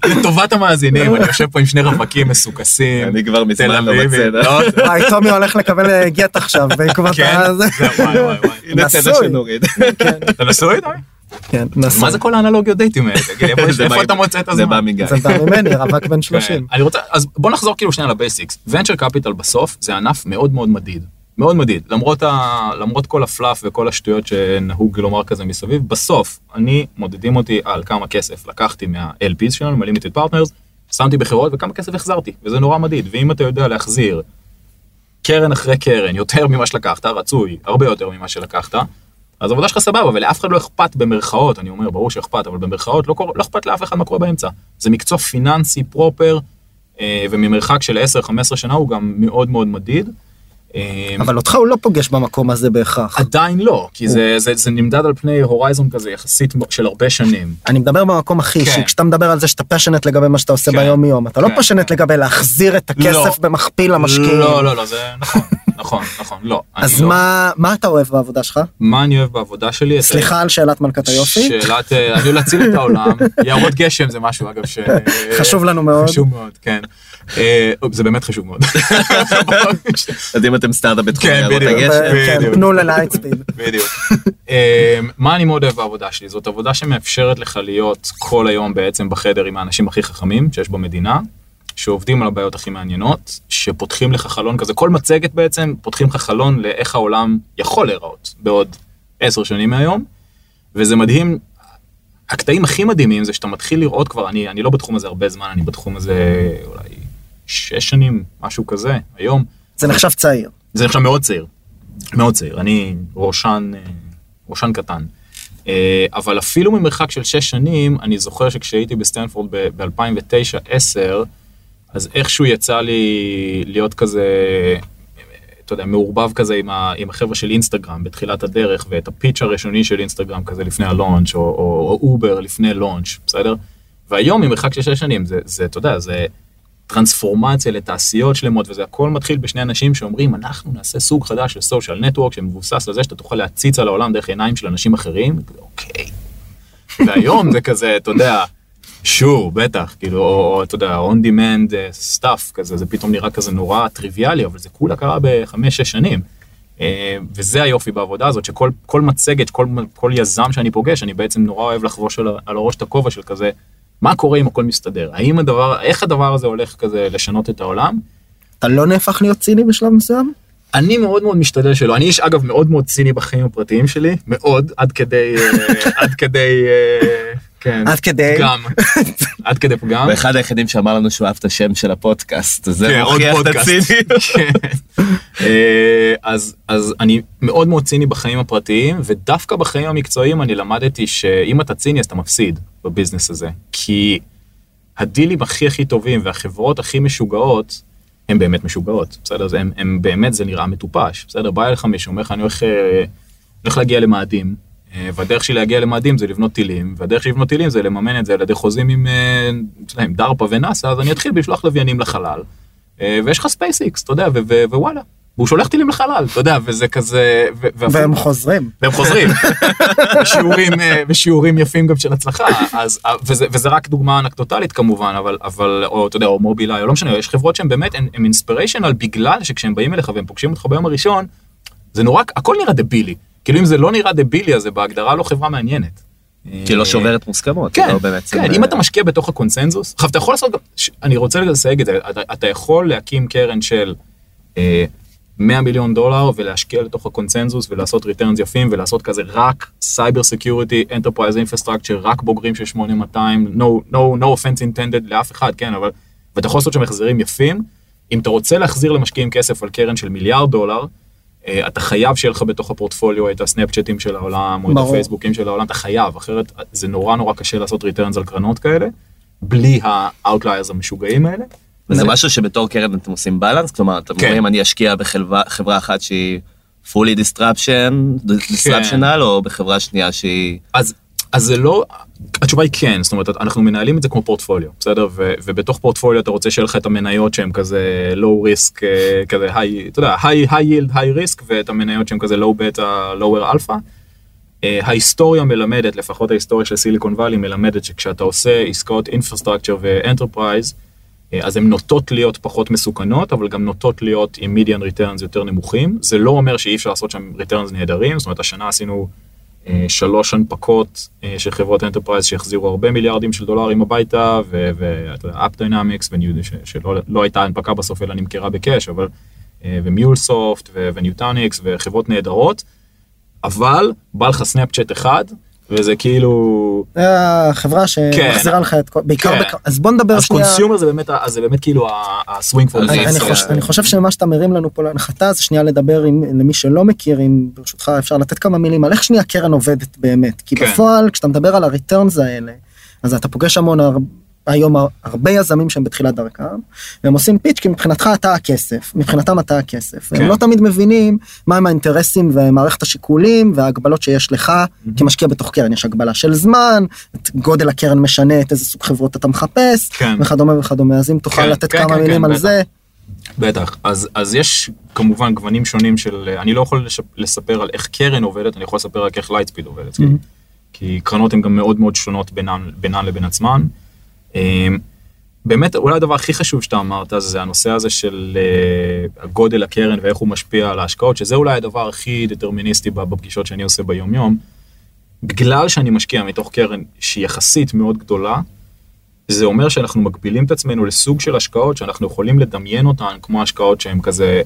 לטובת המאזינים, אני יושב פה עם שני רווקים מסוכסים. אני כבר מזמן לא. בסצנה. לא, וואי, טומי הולך לקבל אה, גט עכשיו בעקבות כן, ה... זה. זה- וואי וואי וואי. הנה נשוי. שנוריד. אתה נשוי? כן, נשוי. מה זה כל האנלוגיות דייטים האלה? <laughs> תגיד, איפה- זה אתה מוצא את זה הזמן? בא מגיא. זה בא ממני, רווק בן 30. כן. אני רוצה, אז בוא נחזור כאילו שנייה לבייסיקס. ונצ'ר קפיטל בסוף זה ענף מאוד מאוד מדיד. מאוד מדיד. למרות, ה... למרות כל הפלאף וכל השטויות שנהוג לומר כזה מסביב, בסוף, אני, מודדים אותי על כמה כסף לקחתי מה-LPs שלנו, מה-Limited Partners, שמתי בחברות וכמה כסף החזרתי, וזה נורא מדיד. ואם אתה יודע להחזיר קרן אחרי קרן, יותר ממה שלקחת, רצוי, הרבה יותר ממה שלקחת, אז העבודה שלך סבבה, ולאף אחד לא אכפת במרכאות, אני אומר, ברור שאכפת, אבל במרכאות לא, קורה- לא אכפת לאף אחד מה קורה באמצע. זה מקצוע פיננסי פרופר, אה, וממרחק של 10-15 שנה הוא גם מאוד מאוד מדיד. אה, אבל אותך הוא לא פוגש במקום הזה בהכרח. עדיין לא, כי זה, זה, זה נמדד על פני הורייזון כזה יחסית של הרבה שנים. אני מדבר במקום הכי כן. אישי, כשאתה מדבר על זה שאתה פשנט לגבי מה שאתה עושה כן. ביום יום, אתה לא כן. פשנט לגבי להחזיר את הכסף לא. במכפיל למשקיעים. לא, לא, לא, זה נכון, <laughs> נכון, נכון, לא. אז לא. מה מה אתה אוהב בעבודה שלך? מה אני אוהב בעבודה שלי? את ה- סליחה על שאלת מלכת היופי, שאלת, אה, אני להציל את העולם, <laughs> יערות גשם זה משהו אגב ש... חשוב לנו מאוד. חשוב מאוד, כן. אה, זה באמת חשוב מאוד. <laughs> אז אם אתם סטארט-אפ בתחום כן, יערות. הגשם, כן. פנו ללייטספיד. בדיוק. אה, מה אני מאוד אוהב בעבודה שלי? זאת עבודה שמאפשרת לך להיות כל היום בעצם בחדר עם האנשים הכי חכמים שיש במדינה, שעובדים על הבעיות הכי מעניינות, שפותחים לך חלון כזה, כל מצגת בעצם פותחים לך חלון לאיך העולם יכול להיראות בעוד עשר שנים מהיום, וזה מדהים. הקטעים הכי מדהימים זה שאתה מתחיל לראות כבר, אני, אני לא בתחום הזה הרבה זמן, אני בתחום הזה אולי שש שנים, משהו כזה, היום. זה נחשב צעיר. זה נחשב מאוד צעיר, מאוד צעיר, אני ראשן, אה, ראשן קטן. אה, אבל אפילו ממרחק של שש שנים, אני זוכר שכשהייתי בסטנפורד ב-2009-2010, אז איכשהו יצא לי להיות כזה, אתה יודע, מעורבב כזה עם, ה, עם החבר'ה של אינסטגרם בתחילת הדרך, ואת ה pitch הראשוני של אינסטגרם כזה לפני ה launch, או, או, או אובר לפני launch, בסדר? והיום ממרחק של שש שנים, זה, זה, אתה יודע, זה טרנספורמציה לתעשיות שלמות, וזה הכל מתחיל בשני אנשים שאומרים, אנחנו נעשה סוג חדש של social network שמבוסס על זה שאתה תוכל להציץ על העולם דרך עיניים של אנשים אחרים, אוקיי. והיום זה כזה, אתה יודע, שור, בטח, כאילו, או, אתה יודע, on demand אה, stuff כזה, זה פתאום נראה כזה נורא טריוויאלי, אבל זה כולה קרה בחמש-שש שנים. אה, וזה היופי בעבודה הזאת, שכל כל מצגת, כל, כל יזם שאני פוגש, אני בעצם נורא אוהב לחבוש על, על הראש את הכובע של כזה, מה קורה אם הכל מסתדר? האם הדבר, איך הדבר הזה הולך כזה לשנות את העולם? אתה לא נהפך להיות ציני בשלב מסוים? אני מאוד מאוד משתדל שלא. אני איש אגב מאוד מאוד ציני בחיים הפרטיים שלי, מאוד, עד כדי, אה, <laughs> עד כדי, כן, עד כדי? פגם, <laughs> עד כדי פגם. ואחד היחידים שאמר לנו שהוא אהב את השם של הפודקאסט, כן, זה עוד מוכיח את פודקאסט. הציניות. <laughs> כן. אה, אז, אז אני מאוד מאוד ציני בחיים הפרטיים, ודווקא בחיים המקצועיים אני למדתי שאם אתה ציני אז אתה מפסיד בביזנס הזה. כי הדילים הכי הכי טובים והחברות הכי משוגעות, הן באמת משוגעות, בסדר? הם, הם באמת, זה נראה מטופש, בסדר? בא אליך מישהו, אומר לך, אני הולך, אה, הולך להגיע למאדים, והדרך שלי להגיע למאדים זה לבנות טילים, והדרך שלי לבנות טילים זה לממן את זה על ידי חוזים עם, אה, עם דרפה ונאסא, אז אני אתחיל בשלוח לוויינים לחלל. אה, ויש לך ספייסיקס, אתה יודע, ווואלה. והוא שולח טילים לחלל, אתה יודע, וזה כזה... והם חוזרים. והם חוזרים, <laughs> בשיעורים, אה, בשיעורים יפים גם של הצלחה, אז, אה, וזה, וזה רק דוגמה אנקדוטלית כמובן, אבל, אבל, או אתה יודע, או מובילאיי, או לא משנה, יש חברות שהן באמת, הן inspirational בגלל שכשהם באים אליך והם פוגשים אותך ביום הראשון, זה נורא, הכל נראה דבילי. כאילו אם זה לא נראה דבילי, אז זה בהגדרה לא חברה מעניינת. כי לא אה, שוברת מוסכמות. כן, לא כן, אם אתה משקיע בתוך הקונסנזוס, עכשיו אתה יכול לעשות גם, אני רוצה לסייג את זה, אתה, יכול להקים קרן של אה, 100 מיליון דולר ולהשקיע לתוך הקונסנזוס ולעשות returns יפים ולעשות כזה רק cyber security, enterprise infrastructure, רק בוגרים של 8200, no, no, no offense intended לאף אחד, כן, אבל, ואתה יכול לעשות שם החזרים יפים. אם אתה רוצה להחזיר למשקיעים כסף על קרן של מיליארד דולר, אה, אתה חייב שיהיה לך בתוך הפורטפוליו את הסנאפצ'טים של העולם, או את. הפייסבוקים של העולם, אתה חייב, אחרת זה נורא נורא קשה לעשות returns על קרנות כאלה, בלי ה outliers המשוגעים האלה. וזה משהו שבתור קרן אתם עושים balance? כלומר, אתם כן. אומרים אני אשקיע בחברה חברה אחת שהיא fully disruption, כן. disruptional, או בחברה שנייה שהיא... אז, אז זה לא, התשובה היא כן, זאת אומרת, אנחנו מנהלים את זה כמו פורטפוליו, בסדר? ו, ובתוך פורטפוליו אתה רוצה שיהיה לך את המניות שהן כזה risk, אה, כזה high, אתה יודע, high, high yield, high risk, ואת המניות שהן כזה beta, lower alpha. אה, ההיסטוריה מלמדת, לפחות ההיסטוריה של סיליקון וואלי מלמדת שכשאתה עושה עסקאות infrastructure ו enterprise, אה, אז הן נוטות להיות פחות מסוכנות, אבל גם נוטות להיות עם median returns יותר נמוכים. זה לא אומר שאי אפשר לעשות שם returns נהדרים, זאת אומרת, השנה עשינו שלוש הנפקות אה, של חברות enterprise שהחזירו הרבה מיליארדים של דולרים הביתה, ואתה יודע, דיינמיקס, שלא לא הייתה הנפקה בסוף אלא נמכרה ב cash, אבל, אה, ומיולסופט וניוטניקס וחברות נהדרות, אבל בא לך סנאפצ'אט אחד, וזה כאילו... החברה שמחזירה לך את כל, בעיקר, כן. אז בוא נדבר אז שנייה. consumer זה באמת, ה- אז זה באמת כאילו ה swing for אז אני, חושב, שמה שאתה מרים לנו פה להנחתה זה שנייה לדבר עם למי שלא מכיר אם ברשותך אפשר לתת כמה מילים על איך שנייה קרן עובדת באמת כי כן. בפועל כשאתה מדבר על ה returns האלה אז אתה פוגש המון היום הר- הרבה יזמים שהם בתחילת דרכם והם עושים pitch כי מבחינתך אתה הכסף מבחינתם אתה הכסף כן. הם לא תמיד מבינים מהם האינטרסים ומערכת השיקולים וההגבלות שיש לך כמשקיע בתוך קרן יש הגבלה של זמן את גודל הקרן משנה את איזה סוג חברות אתה מחפש כן. וכדומה וכדומה אז אם תוכל כן, לתת כן, כמה כן, מילים כן, על בטח. זה. בטח, אז, אז יש כמובן גוונים שונים של, אני לא יכול לש, לספר על איך קרן עובדת, אני יכול לספר רק איך לייטספיד עובדת, Mhm. כי קרנות הן גם מאוד מאוד שונות בינן, בינן לבין עצמן. אמ, באמת, אולי הדבר הכי חשוב שאתה אמרת זה הנושא הזה של אה, גודל הקרן ואיך הוא משפיע על ההשקעות, שזה אולי הדבר הכי דטרמיניסטי בפגישות שאני עושה ביום-יום. בגלל שאני משקיע מתוך קרן שהיא יחסית מאוד גדולה, זה אומר שאנחנו מגבילים את עצמנו לסוג של השקעות שאנחנו יכולים לדמיין אותן כמו השקעות שהן כזה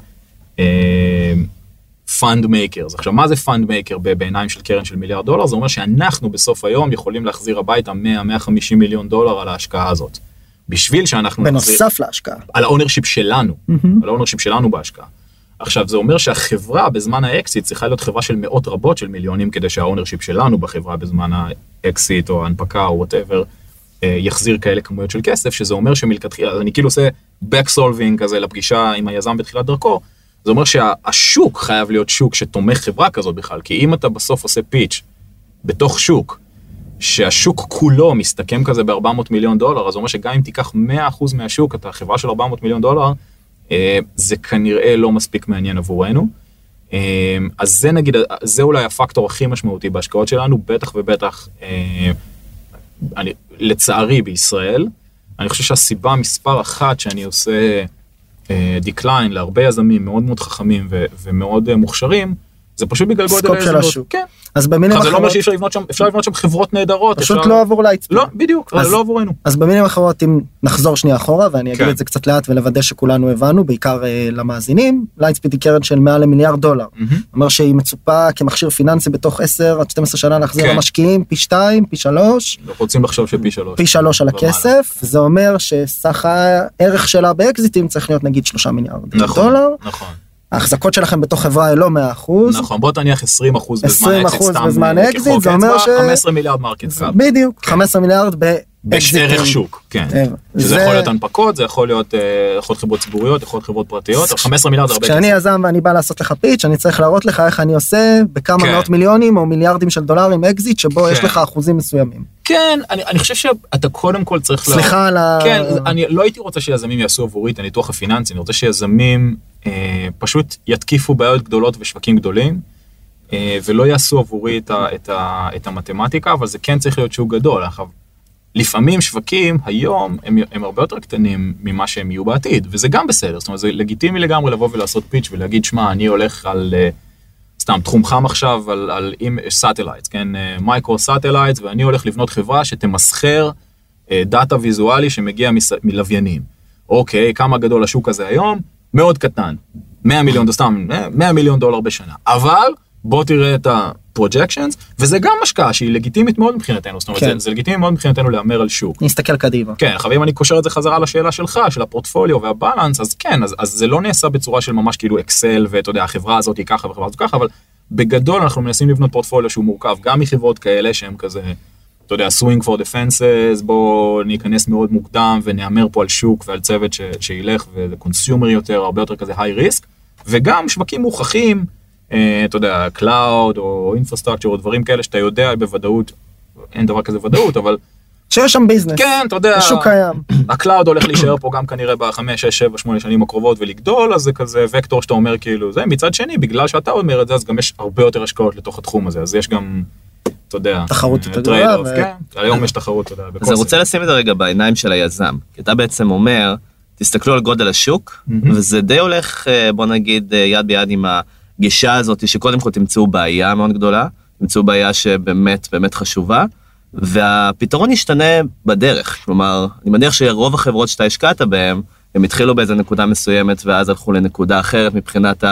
fund makers. עכשיו, מה זה fund maker בעיניים של קרן של מיליארד דולר? זה אומר שאנחנו בסוף היום יכולים להחזיר הביתה 100-150 מיליון דולר על ההשקעה הזאת. בשביל שאנחנו נחזיר, בנוסף להשקעה. על ה ownership שלנו, מהמם. על ה ownership שלנו בהשקעה. עכשיו, זה אומר שהחברה בזמן האקזיט צריכה להיות חברה של מאות רבות של מיליונים, כדי שה ownership שלנו בחברה בזמן האקזיט או ההנפקה או whatever, יחזיר כאלה כמויות של כסף, שזה אומר שמלכתחילה, אני כאילו עושה back solving כזה לפגישה עם היזם בתחילת דרכו, זה אומר שהשוק חייב להיות שוק שתומך חברה כזאת בכלל, כי אם אתה בסוף עושה pitch בתוך שוק, שהשוק כולו מסתכם כזה ב-400 מיליון דולר, אז זה אומר שגם אם תיקח 100% מהשוק, אתה חברה של 400 מיליון דולר, אה, זה כנראה לא מספיק מעניין עבורנו. אה, אז זה נגיד, זה אולי הפקטור הכי משמעותי בהשקעות שלנו, בטח ובטח, אה, אני, לצערי בישראל, אני חושב שהסיבה מספר אחת שאני עושה decline להרבה יזמים מאוד מאוד חכמים ומאוד אה, מוכשרים, זה פשוט בגלל גודל scope של ההזדמנות. השוק. כן. אז במילים עכשיו, זה לא אומר אחרות, שאי אפשר לבנות שם, אפשר לבנות שם חברות נהדרות. פשוט אפשר- לא עבור לייטספיד. לא, בדיוק, אז- לא עבורנו. אז במילים אחרות אם נחזור שנייה אחורה ואני אגיד כן. את זה קצת לאט ולוודא שכולנו הבנו בעיקר אה, למאזינים לייטספיד היא קרן של מעל למיליארד דולר. מהמם. אומר שהיא מצופה כמכשיר פיננסי בתוך 10 עד 12 שנה להחזיר כן. למשקיעים פי 2 פי 3 אנחנו רוצים לחשוב שפי שלוש. פי 3 על ומעלה. הכסף זה אומר שסך הערך שלה באקזיטים צריך להיות נגיד 3 מיליארד נכון, דולר נכון, ההחזקות שלכם בתוך חברה היא לא 100 אחוז. נכון, בוא תניח 20 אחוז בזמן 20% אקזיט, סתם בזמן אקזיט, זה אומר ש- 15 מיליארד market cap. בדיוק 15 מיליארד יש ערך שוק, כן. אה, שזה זה- יכול להיות הנפקות, זה יכול להיות אה, חברות ציבוריות, יכול להיות חברות פרטיות, אבל 15 מיליארד זה הרבה כשאני כסף. יזם ואני בא לעשות לך pitch, אני צריך להראות לך איך אני עושה בכמה כן. מאות מיליונים או מיליארדים של דולרים אקזיט, שבו יש כן. לך אחוזים מסוימים. כן, אני חושב שאתה קודם כל צריך... סליחה על ה... כן, אני לא הייתי רוצה שיזמים יעשו עבורי את הניתוח הפיננסי, אני רוצה שיזמים אה, פשוט שיתקיפו בעיות גדולות ושווקים גדולים, ולא יעשו עבורי את, ה, את, ה, את המתמטיקה, אבל זה כן צריך להיות שוק גדול. לפעמים שווקים היום הם, הם הרבה יותר קטנים ממה שהם יהיו בעתיד, וזה גם בסדר, זאת אומרת זה לגיטימי לגמרי לבוא ולעשות pitch ולהגיד, שמע, אני הולך על... אה, סתם, תחום חם עכשיו על, על עם satellites, כן, micro satellites, ואני הולך לבנות חברה שתמסחר אה, דאטה visual־י שמגיע מס, מלוויינים. אוקיי, כמה גדול השוק הזה היום? מאוד קטן. 100 מיליון, סתם, אה, 100 מיליון דולר בשנה. אבל בוא תראה את ה-projections, וזה גם השקעה שהיא לגיטימית מאוד מבחינתנו, זאת אומרת, כן. זה, זה לגיטימי מאוד מבחינתנו להמר על שוק. נסתכל קדימה. כן, עכשיו אם אני קושר את זה חזרה לשאלה שלך, של הפורטפוליו והבלנס, אז כן, אז, אז זה לא נעשה בצורה של ממש כאילו אקסל, ואתה יודע, החברה הזאת היא ככה והחברה הזאת ככה, אבל בגדול אנחנו מנסים לבנות פורטפוליו שהוא מורכב גם מחברות כאלה שהם כזה, אתה יודע, swing for the fences, בואו ניכנס מאוד מוקדם ונהמר פה על שוק ועל צוות ש, שילך וזה consumer יותר, הרבה יותר כזה high risk, וגם שווקים מוכחים, אתה יודע, cloud או infrastructure או דברים כאלה שאתה יודע בוודאות, אין דבר כזה ודאות, אבל שיש שם business. כן, אתה יודע, השוק קיים. ה cloud הולך להישאר פה גם כנראה בחמש, שש, שבע, שמונה שנים הקרובות ולגדול, אז זה כזה וקטור שאתה אומר כאילו זה, מצד שני, בגלל שאתה אומר את זה, אז גם יש הרבה יותר השקעות לתוך התחום הזה, אז יש גם, אתה יודע, תחרות יותר גדולה, ו- כן, היום יש תחרות, אתה יודע, אז אני רוצה. לשים את זה רגע בעיניים של היזם. כי אתה בעצם אומר, תסתכלו על גודל השוק. וזה די הולך, אה, בוא נגיד, אה, יד ביד עם הגישה הזאת, שקודם כל תמצאו בעיה מאוד גדולה, תמצאו בעיה שבאמת באמת חשובה, והפתרון ישתנה בדרך. כלומר, אני מניח שרוב החברות שאתה השקעת בהן, הם התחילו באיזה נקודה מסוימת, ואז הלכו לנקודה אחרת מבחינת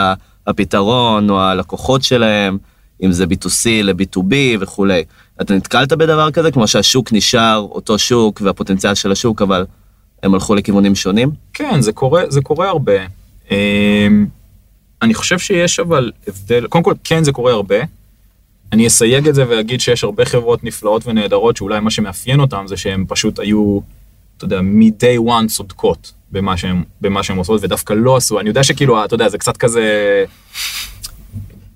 הפתרון או הלקוחות שלהם, אם זה B2C ל-B2B וכולי. אתה נתקלת בדבר כזה? כמו שהשוק נשאר אותו שוק והפוטנציאל של השוק, אבל הם הלכו לכיוונים שונים? כן, זה קורה, זה קורה הרבה. אני חושב שיש אבל הבדל, קודם כל, כן זה קורה הרבה. אני אסייג את זה ואגיד שיש הרבה חברות נפלאות ונהדרות, שאולי מה שמאפיין אותם זה שהם פשוט היו, אתה יודע, מ-day one צודקות במה שהם עושות, ודווקא לא עשו. אני יודע שכאילו, אתה יודע, זה קצת כזה...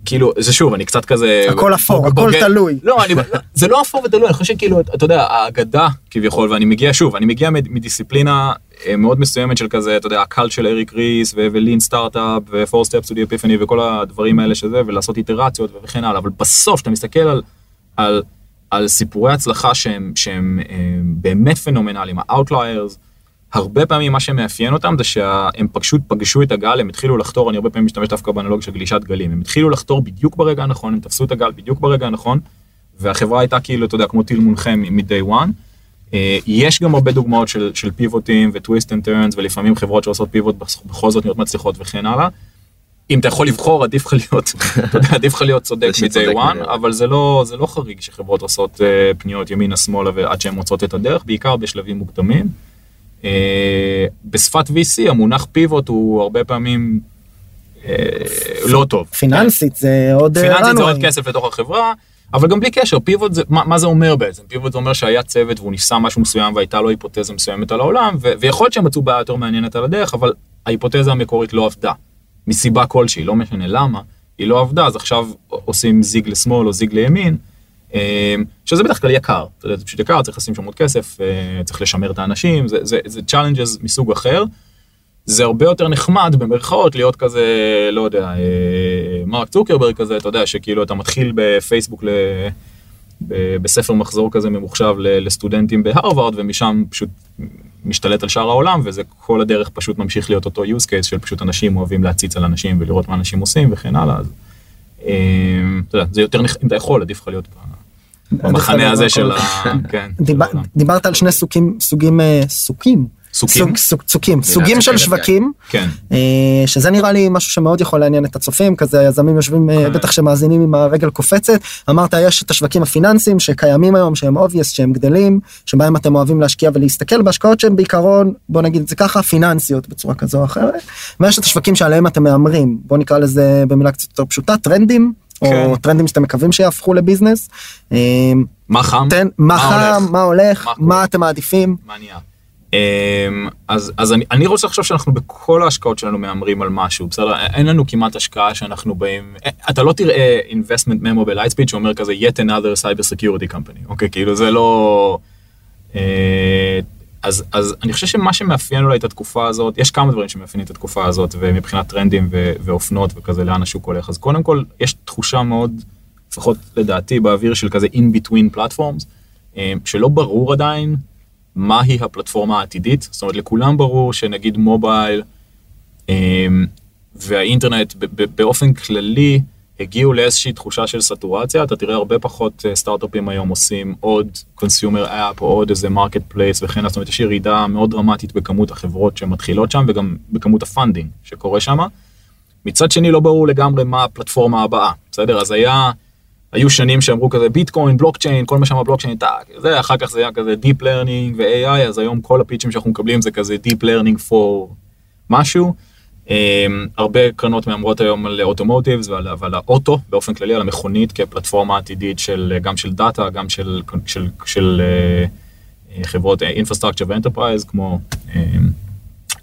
כאילו, זה שוב, אני קצת כזה... הכל אפור, הכל תלוי. לא, אני, זה לא אפור ותלוי, אני חושב שכאילו, אתה יודע, האגדה כביכול, ואני מגיע, שוב, אני מגיע מד- מדיסציפלינה אה, מאוד מסוימת של כזה, אתה יודע, הקל של אריק ריס, ולין סטארט-אפ, ו-4 steps to the epiphany, וכל הדברים האלה שזה, ולעשות איטרציות וכן הלאה, אבל בסוף, כשאתה מסתכל על, על, על סיפורי הצלחה שהם, שהם אה, באמת פנומנליים, ה-outliers, הרבה פעמים מה שמאפיין אותם זה שהם פשוט פגשו את הגל, הם התחילו לחתור, אני הרבה פעמים משתמש דווקא באנלוג של גלישת גלים, הם התחילו לחתור בדיוק ברגע הנכון, הם תפסו את הגל בדיוק ברגע הנכון, והחברה הייתה כאילו, אתה יודע, כמו טיל מונחה מ-day one. אה, יש גם הרבה דוגמאות של, של פיבוטים ו twists and turns, ולפעמים חברות שעושות pivot בכל זאת נהיות מצליחות וכן הלאה. אם אתה יכול לבחור, עדיף לך להיות, <laughs> אתה יודע, עדיף לך להיות צודק <laughs> מ-day one. אבל זה לא, זה לא חריג שחברות עושות אה, פניות ימינה-שמאלה ועד שהן מוצאות את הדרך, בעיקר בשלבים מוקדמים. אה, בשפת VC המונח פיבוט הוא הרבה פעמים אה, לא טוב. פיננסית זה עוד... אה, פיננסית זה. עוד כסף לתוך החברה, אבל גם בלי קשר, פיבוט זה, מה, מה זה אומר בעצם? פיבוט זה אומר שהיה צוות והוא ניסה משהו מסוים והייתה לו היפותזה מסוימת על העולם, ו- ויכול להיות שהם מצאו בעיה יותר מעניינת על הדרך, אבל ההיפותזה המקורית לא עבדה. מסיבה כלשהי, לא משנה למה, היא לא עבדה, אז עכשיו עושים זיג לשמאל או זיג לימין, שזה בדרך כלל יקר, אתה יודע, זה פשוט יקר, צריך לשים שם עוד כסף, אה, צריך לשמר את האנשים, זה, זה, זה challenges מסוג אחר. זה הרבה יותר נחמד במרכאות להיות כזה, לא יודע, אה, מרק צוקרברג כזה, אתה יודע, שכאילו אתה מתחיל בפייסבוק ל... בספר מחזור כזה ממוחשב לסטודנטים בהרווארד, ומשם פשוט משתלט על שאר העולם, וזה כל הדרך פשוט ממשיך להיות אותו use case של פשוט אנשים אוהבים להציץ על אנשים ולראות מה אנשים עושים וכן הלאה. אז, אה, אתה יודע, זה יותר, אם אתה יכול, עדיף לך להיות במחנה הזה. של ה... <laughs> כן, דיבר- העולם. דיברת על שני סוגים, סוגים, אה, סוגים? סוגים? סוג- סוג- סוגים, סוגים של כן, שווקים, כן. אה, שזה נראה לי משהו שמאוד יכול לעניין את הצופים, כזה היזמים יושבים, אה, כן. בטח שמאזינים עם הרגל קופצת, אמרת יש את השווקים הפיננסיים שקיימים היום, שהם obvious, שהם גדלים, שבהם אתם אוהבים להשקיע ולהסתכל בהשקעות שהן בעיקרון, בוא נגיד את זה ככה, פיננסיות בצורה כזו או אחרת, ויש את השווקים שעליהם אתם מהמרים, בוא נקרא לזה במילה קצת יותר פשוטה, טרנדים, או כן. טרנדים שאתם מקווים שיהפכו לביזנס. אה, מה חם? תן, מה חם, הולך? מה הולך, מה אתם מעדיפים. מה נהיה? אמ, אז, אז אני, אני רוצה לחשוב שאנחנו בכל ההשקעות שלנו מהמרים על משהו, בסדר? אין לנו כמעט השקעה שאנחנו באים, אתה לא תראה investment memo בלייטספיד שאומר כזה yet another cyber security company, אוקיי? כאילו זה לא... אה, אז, אז אני חושב שמה שמאפיין אולי את התקופה הזאת, יש כמה דברים שמאפיינים את התקופה הזאת, ומבחינת טרנדים ו- ואופנות וכזה, לאן השוק הולך. אז קודם כל, יש תחושה מאוד, לפחות לדעתי, באוויר של כזה in between platforms, אה, שלא ברור עדיין מהי הפלטפורמה העתידית. זאת אומרת, לכולם ברור שנגיד מובייל אה, והאינטרנט באופן כללי, הגיעו לאיזושהי תחושה של סטורציה, אתה תראה הרבה פחות אה, סטארט-אפים היום עושים עוד consumer app או עוד איזה marketplace וכן. זאת אומרת יש ירידה מאוד דרמטית בכמות החברות שמתחילות שם וגם בכמות ה funding שקורה שם. מצד שני לא ברור לגמרי מה הפלטפורמה הבאה, בסדר? אז היה, היו שנים שאמרו כזה ביטקוין, בלוקצ'יין, כל מה שם בלוקצ'יין, טאק, זה, אחר כך זה היה כזה Deep Learning ו-AI, אז היום כל הפיצ'ים שאנחנו מקבלים זה כזה Deep Learning for משהו. Um, הרבה קרנות מהמרות היום על automotives ועל, האוטו באופן כללי, על המכונית כפלטפורמה עתידית של, גם של דאטה, גם של, של, של uh, חברות infrastructure ו enterprise, כמו um,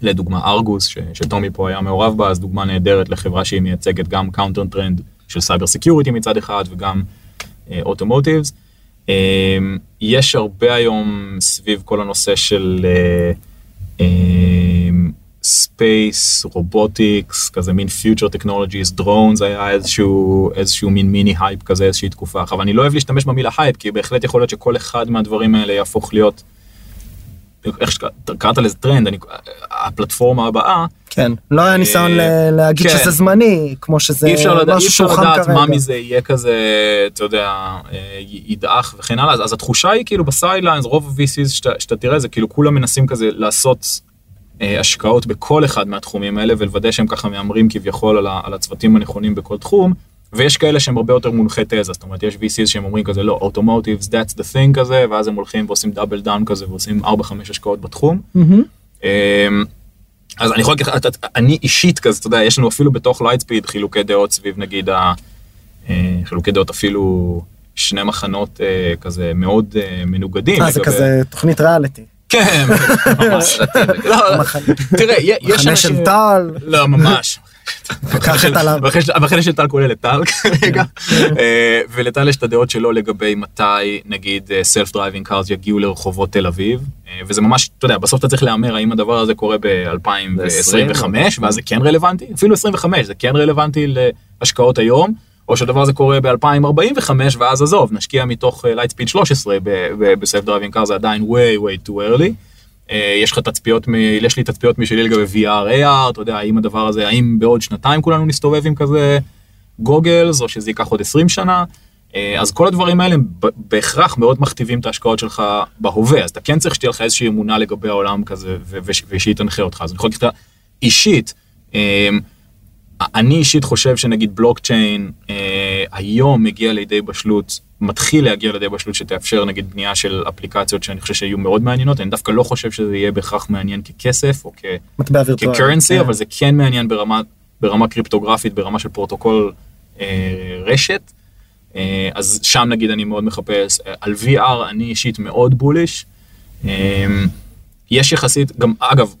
לדוגמה ארגוס, ש, שטומי פה היה מעורב בה, אז דוגמה נהדרת לחברה שהיא מייצגת גם counter trend של cyber security מצד אחד וגם automotives. Um, יש הרבה היום סביב כל הנושא של... Uh, space, robotics, כזה מין future technologies, דרונס היה איזשהו, איזשהו מין מיני הייפ כזה איזושהי תקופה. עכשיו אני לא אוהב להשתמש במילה הייפ, כי בהחלט יכול להיות שכל אחד מהדברים האלה יהפוך להיות, איך שקראת לזה טרנד, אני, הפלטפורמה הבאה. כן, לא היה ניסיון אה, ל- להגיד כן. שזה זמני, כמו שזה אי אפשר, לדע, אי משהו אפשר לדעת כרגע. מה מזה יהיה כזה, אתה יודע, אה, ידעך וכן הלאה, אז, אז התחושה היא כאילו ב sidelines, רוב ה-VCs שאתה, תראה זה כאילו כולם מנסים כזה לעשות השקעות בכל אחד מהתחומים האלה ולוודא שהם ככה מהמרים כביכול על, ה, על הצוותים הנכונים בכל תחום. ויש כאלה שהם הרבה יותר מונחי תזה, זאת אומרת יש VCs שהם אומרים כזה לא, automotives that's the thing כזה, ואז הם הולכים ועושים double down כזה ועושים 4-5 השקעות בתחום. אמ, אז אני יכול להגיד לך, אני אישית כזה, אתה יודע, יש לנו אפילו בתוך לייטספיד חילוקי דעות סביב נגיד, ה- אה, חילוקי דעות אפילו שני מחנות אה, כזה מאוד אה, מנוגדים. אה, זה כזה תוכנית ריאליטי. כן, ממש. <laughs> לא, מחנה- תראה, יש מחנה אנשים... של טל, לא, ממש. קח את עליו. המחנה של טל כולל את טל כרגע, אה, ולטל יש את הדעות שלו לגבי מתי נגיד self driving cars יגיעו לרחובות תל אביב, אה, וזה ממש, אתה יודע, בסוף אתה צריך להמר האם הדבר הזה קורה ב-2025, ואז זה כן רלוונטי, אפילו 25, זה כן רלוונטי להשקעות היום, או שהדבר הזה קורה ב-2045, ואז עזוב, נשקיע מתוך לייטספיד 13 ב self driving cars, זה עדיין way way too early. אה, יש לך תצפיות, יש לי תצפיות משלי לגבי VR, AR, אתה יודע, האם הדבר הזה, האם בעוד שנתיים כולנו נסתובב עם כזה goggles, או שזה ייקח עוד 20 שנה. אה, אז כל הדברים האלה הם בהכרח מאוד מכתיבים את ההשקעות שלך בהווה, אז אתה כן צריך שתהיה לך איזושהי אמונה לגבי העולם כזה, ושהיא תנחה אותך. אז אני יכול להגיד לך, אישית, אה, אני אישית חושב שנגיד בלוקצ'יין אה, היום מגיע לידי בשלות, מתחיל להגיע לידי בשלות שתאפשר נגיד בנייה של אפליקציות שאני חושב שיהיו מאוד מעניינות, אני דווקא לא חושב שזה יהיה בהכרח מעניין ככסף או כ... מטבע וירטואלי. כקרנסי, כן. אבל זה כן מעניין ברמה, ברמה קריפטוגרפית, ברמה של פרוטוקול אה, רשת. אה, אז שם נגיד אני מאוד מחפש. אה, על VR אני אישית מאוד bullish. אה, יש יחסית, גם אגב,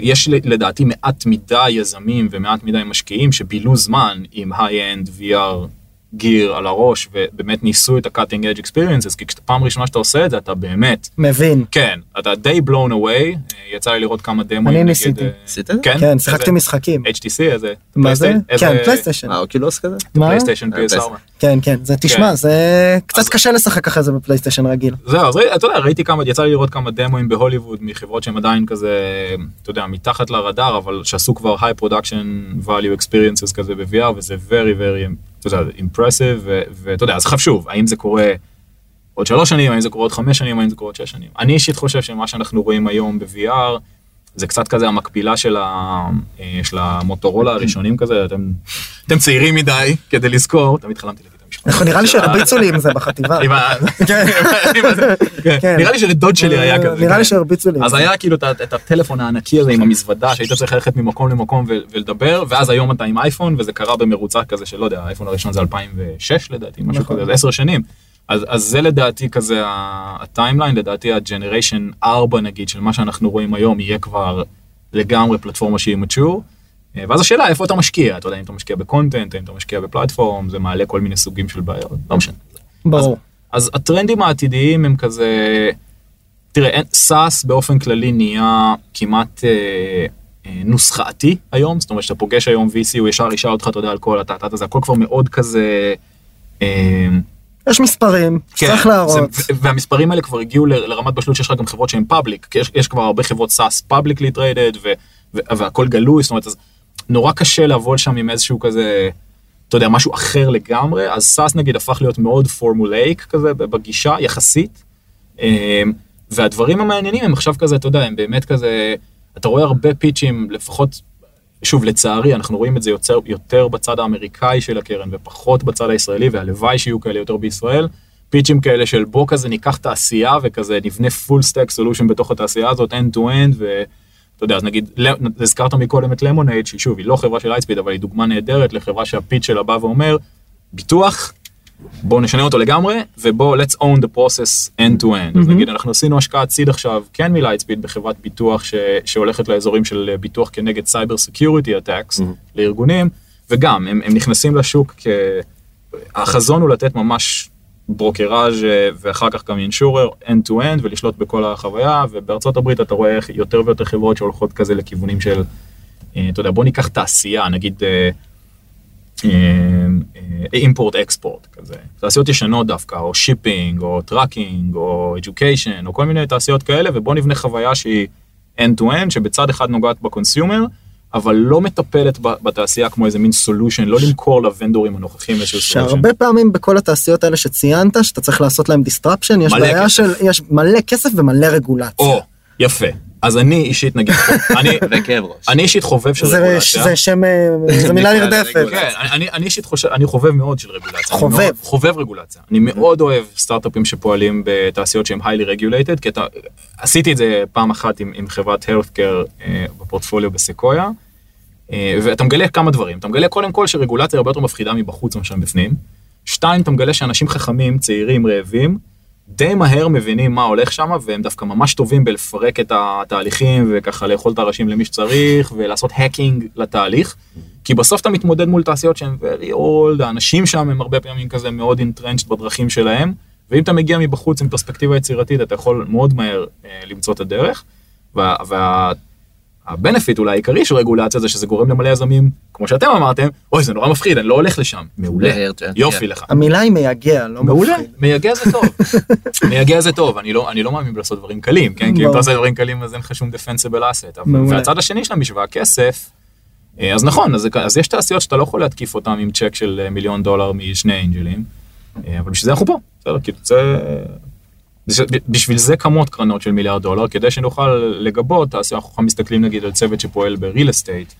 יש לדעתי מעט מדי יזמים ומעט מדי משקיעים שבילו זמן עם high-end VR gear על הראש ובאמת ניסו את ה-cutting edge experiences, כי כשאתה פעם ראשונה שאתה עושה את זה אתה באמת, מבין. כן, אתה די blown away, אה, יצא לי לראות כמה דמוים. אני ניסיתי. אה? כן? כן, שיחקתי משחקים. HTC, איזה... מה זה? כן, פלייסטיישן. אה, Oculus כזה? מה? פלייסטיישן אה, PS4. כן, כן, זה תשמע, כן. זה קצת קשה לשחק אחרי זה בפלייסטיישן רגיל. זהו, אז אתה יודע, ראיתי כמה, יצא לי לראות כמה דמוים בהוליווד מחברות שהן עדיין כזה, אתה יודע, מתחת לרדאר, אבל שעשו כבר high production value experiences כזה ב-VR, וזה very very, אתה יודע, ו- ואתה יודע, אז עכשיו שוב, האם זה קורה עוד שלוש שנים, האם זה קורה עוד חמש שנים, האם זה קורה עוד שש שנים. אני אישית חושב שמה שאנחנו רואים היום ב-VR, זה קצת כזה המקבילה של, ה, אה, של המוטורולה הראשונים כזה, אתם, אתם צעירים מדי כדי לזכור, תמיד חלמתי להגיד אנחנו נראה לי שהרביצו לי עם זה בחטיבה. כן. כן. כן. נראה לי שלדוד שלי היה כזה. נראה כן. לי שהרביצו לי. אז. היה כאילו את הטלפון הענקי הזה עם המזוודה שהיית צריך ללכת ממקום למקום ולדבר ואז היום אתה עם אייפון וזה קרה במרוצה כזה של לא יודע האייפון הראשון זה 2006 לדעתי משהו נכון. כזה זה עשר שנים. אז, אז זה לדעתי כזה ה timeline, לדעתי ה generation 4 נגיד, של מה שאנחנו רואים היום, יהיה כבר לגמרי פלטפורמה שהיא mature. אה, ואז השאלה איפה אתה משקיע, אתה יודע, אם אתה משקיע ב content, אם אתה משקיע ב platform, זה מעלה כל מיני סוגים של בעיות, לא משנה. ברור. אז הטרנדים העתידיים הם כזה, תראה, סאס באופן כללי נהיה כמעט אה, אה, נוסחאתי היום, זאת אומרת שאתה פוגש היום VC, הוא ישר ישאל אותך, אתה יודע, על כל הטעטעת הזה, הכל כבר מאוד כזה... אה, יש מספרים, צריך להראות. זה, והמספרים האלה כבר הגיעו לרמת בשלות שיש לך גם חברות שהן public, יש, יש כבר הרבה חברות סאס publicly traded והכל גלוי, זאת אומרת, אז נורא קשה לעבוד שם עם איזשהו כזה, אתה יודע, משהו אחר לגמרי, אז סאס נגיד הפך להיות מאוד formulaic כזה בגישה יחסית, אמ, והדברים המעניינים הם עכשיו כזה, אתה יודע, הם באמת כזה, אתה רואה הרבה פיצ'ים, לפחות, שוב, לצערי, אנחנו רואים את זה יוצר, יותר בצד האמריקאי של הקרן ופחות בצד הישראלי, והלוואי שיהיו כאלה יותר בישראל. פיצ'ים כאלה של בוא כזה ניקח תעשייה וכזה נבנה full stack solution בתוך התעשייה הזאת end to end ואתה יודע אז נגיד הזכרת מקודם את למונייד שהיא שוב היא לא חברה של לייטספיד אבל היא דוגמה נהדרת לחברה שהפיץ' שלה בא ואומר ביטוח בואו נשנה אותו לגמרי ובואו let's own the process end to end. אז נגיד אנחנו עשינו השקעת סיד עכשיו כן מלייטספיד בחברת ביטוח ש, שהולכת לאזורים של ביטוח כנגד cyber security attacks לארגונים וגם הם, הם נכנסים לשוק כ... החזון הוא לתת ממש brokerage אה, ואחר כך גם insurer end to end ולשלוט בכל החוויה ובארצות הברית אתה רואה איך יותר ויותר חברות שהולכות כזה לכיוונים של אה, אתה יודע בוא ניקח תעשייה נגיד import export כזה. תעשיות ישנות דווקא או shipping או trucking או education או כל מיני תעשיות כאלה ובוא נבנה חוויה שהיא end to end שבצד אחד נוגעת ב consumer אבל לא מטפלת בתעשייה כמו איזה מין solution לא למכור לוונדורים הנוכחים איזשהו solution. שהרבה פעמים בכל התעשיות האלה שציינת שאתה צריך לעשות להם disruption יש בעיה כסף. של יש מלא כסף ומלא רגולציה. או יפה אז אני אישית נגיד <laughs> אני וכאב ראש. אני אישית חובב של זה רגולציה. זה שם אה, זה מילה נרדפת. כן, אני- אישית חושב, אני חובב מאוד של רגולציה. חובב. מאוד- חובב רגולציה. אני מאוד אוהב סטארט-אפים שפועלים בתעשיות שהן highly regulated, כי אתה, עשיתי את זה פעם אחת עם, עם חברת healthcare אה, בפורטפוליו בסקויה, אה, ואתה מגלה כמה דברים. אתה מגלה קודם כל שרגולציה הרבה יותר מפחידה מבחוץ מאשר בפנים. שתיים, אתה מגלה שאנשים חכמים, צעירים, רעבים, די מהר מבינים מה הולך שם, והם דווקא ממש טובים בלפרק את התהליכים וככה לאכול את הראשים למי שצריך ולעשות hacking לתהליך. כי בסוף אתה מתמודד מול תעשיות שהן very old, האנשים שם הם הרבה פעמים כזה מאוד entrenched בדרכים שלהם, ואם אתה מגיע מבחוץ עם פרספקטיבה יצירתית אתה יכול מאוד מהר אה, למצוא את הדרך. וה, וה, ה benefit אולי העיקרי של רגולציה זה שזה גורם למלא יזמים, כמו שאתם אמרתם, אוי זה נורא מפחיד, אני לא הולך לשם. מעולה, להרצ'ט, יופי כן. לך. המילה היא מייגע לא מעולה, מפחיד. מייגע זה טוב. <laughs> מייגע זה טוב, אני לא, אני לא מאמין בלעשות דברים קלים, כן? כי אם. אתה עושה דברים קלים אז אין לך שום defensible asset. אבל- מעולה. והצד השני של המשוואה, כסף, אה, אז נכון, אז, זה- אז יש תעשיות שאתה לא יכול להתקיף אותן עם צ'ק של אה, מיליון דולר משני אנג'לים, אה, אבל בשביל זה אנחנו פה, בסדר, כאילו זה... בש- בשביל זה קמות קרנות של מיליארד דולר, כדי שנוכל לגבות, תעשייה, אנחנו מסתכלים נגיד על צוות שפועל ב-real estate,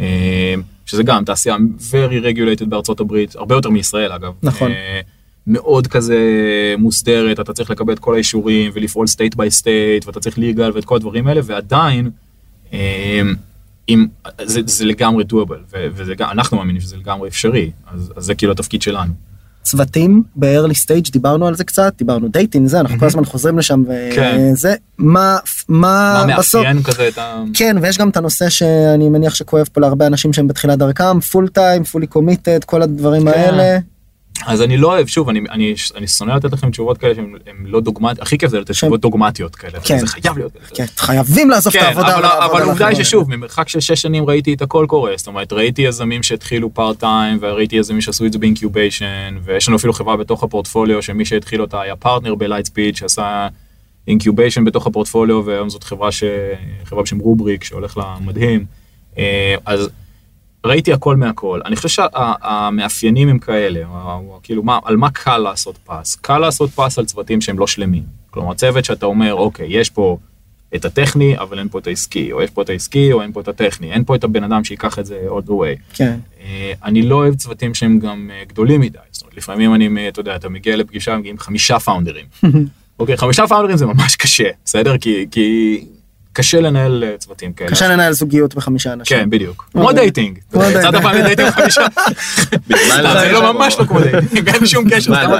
אה, שזה גם תעשייה very regulated בארצות הברית, הרבה יותר מישראל אגב. נכון. אה, מאוד כזה מוסדרת, אתה צריך לקבל את כל האישורים ולפעול state by state, ואתה צריך legal ואת כל הדברים האלה, ועדיין, אה, אם, זה, זה לגמרי doable, ו- וזה גם, אנחנו מאמינים שזה לגמרי אפשרי, אז, אז זה כאילו התפקיד שלנו. צוותים ב-early stage דיברנו על זה קצת דיברנו dating זה אנחנו כל הזמן חוזרים לשם כן. וזה מה מה מה בסוף מאפיין כזה את ה... כן ויש גם את הנושא שאני מניח שכואב פה להרבה אנשים שהם בתחילת דרכם full time fully committed כל הדברים כן. האלה אז אני לא אוהב, שוב, אני, אני, אני שונא לתת לכם תשובות כאלה שהן הן לא דוגמטיות, הכי כיף זה לתת תשובות דוגמטיות כאלה, כן. זה חייב להיות. כן חייבים לעזוב את כן, העבודה אבל, אבל על העובדה היא. ששוב, ממרחק של שש שנים ראיתי את הכל קורה, זאת אומרת, ראיתי יזמים שהתחילו part time, וראיתי יזמים שעשו את זה ב incubation, ויש לנו אפילו חברה בתוך הפורטפוליו, שמי שהתחיל אותה היה פרטנר בלייטספיד, שעשה incubation בתוך הפורטפוליו, והיום זאת חברה, ש... חברה בשם רובריק, שהולך לה מדהים. אה, אז ראיתי הכל מהכל. אני חושב שהמאפיינים הם כאלה, כאילו, מה, על מה קל לעשות פס? קל לעשות פס על צוותים שהם לא שלמים. כלומר, צוות שאתה אומר, אוקיי, יש פה את הטכני, אבל אין פה את העסקי, או יש פה את העסקי, או אין פה את הטכני, אין פה את הבן אדם שייקח את זה all the way. כן אה, אני לא אוהב צוותים שהם גם אה, גדולים מדי, זאת אומרת, לפעמים אני, אה, אתה יודע, אתה מגיע לפגישה, מגיעים חמישה פאונדרים. <laughs> אוקיי, חמישה פאונדרים זה ממש קשה, בסדר? כי, כי קשה לנהל אה, צוותים כאלה. קשה לנהל זוגיות בחמישה אנשים. כן, בדיוק. אוקיי. כמו dating. כמו יצאת דייטינג. פעם ל dating <laughs> חמישה? בזמן סתם, זה לא ממש לא כמו dating, אין שום קשר. לא.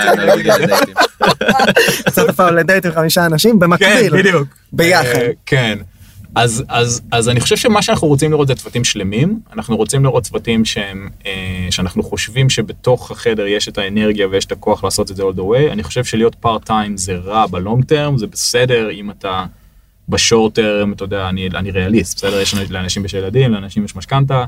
יצאת פעם לדייט עם חמישה אנשים כן, במקביל. בדיוק. ביחד. אה, כן. אז, אז, אז אני חושב שמה שאנחנו רוצים לראות זה צוותים שלמים, אנחנו רוצים לראות צוותים שהם, אה, שאנחנו חושבים שבתוך החדר יש את האנרגיה ויש את הכוח לעשות את זה all the way, אני חושב שלהיות part time זה רע ב long term, זה בסדר אם אתה בשורט טרם, אתה יודע, אני, אני ריאליסט, בסדר? יש לאנשים יש ילדים, לאנשים יש משכנתה,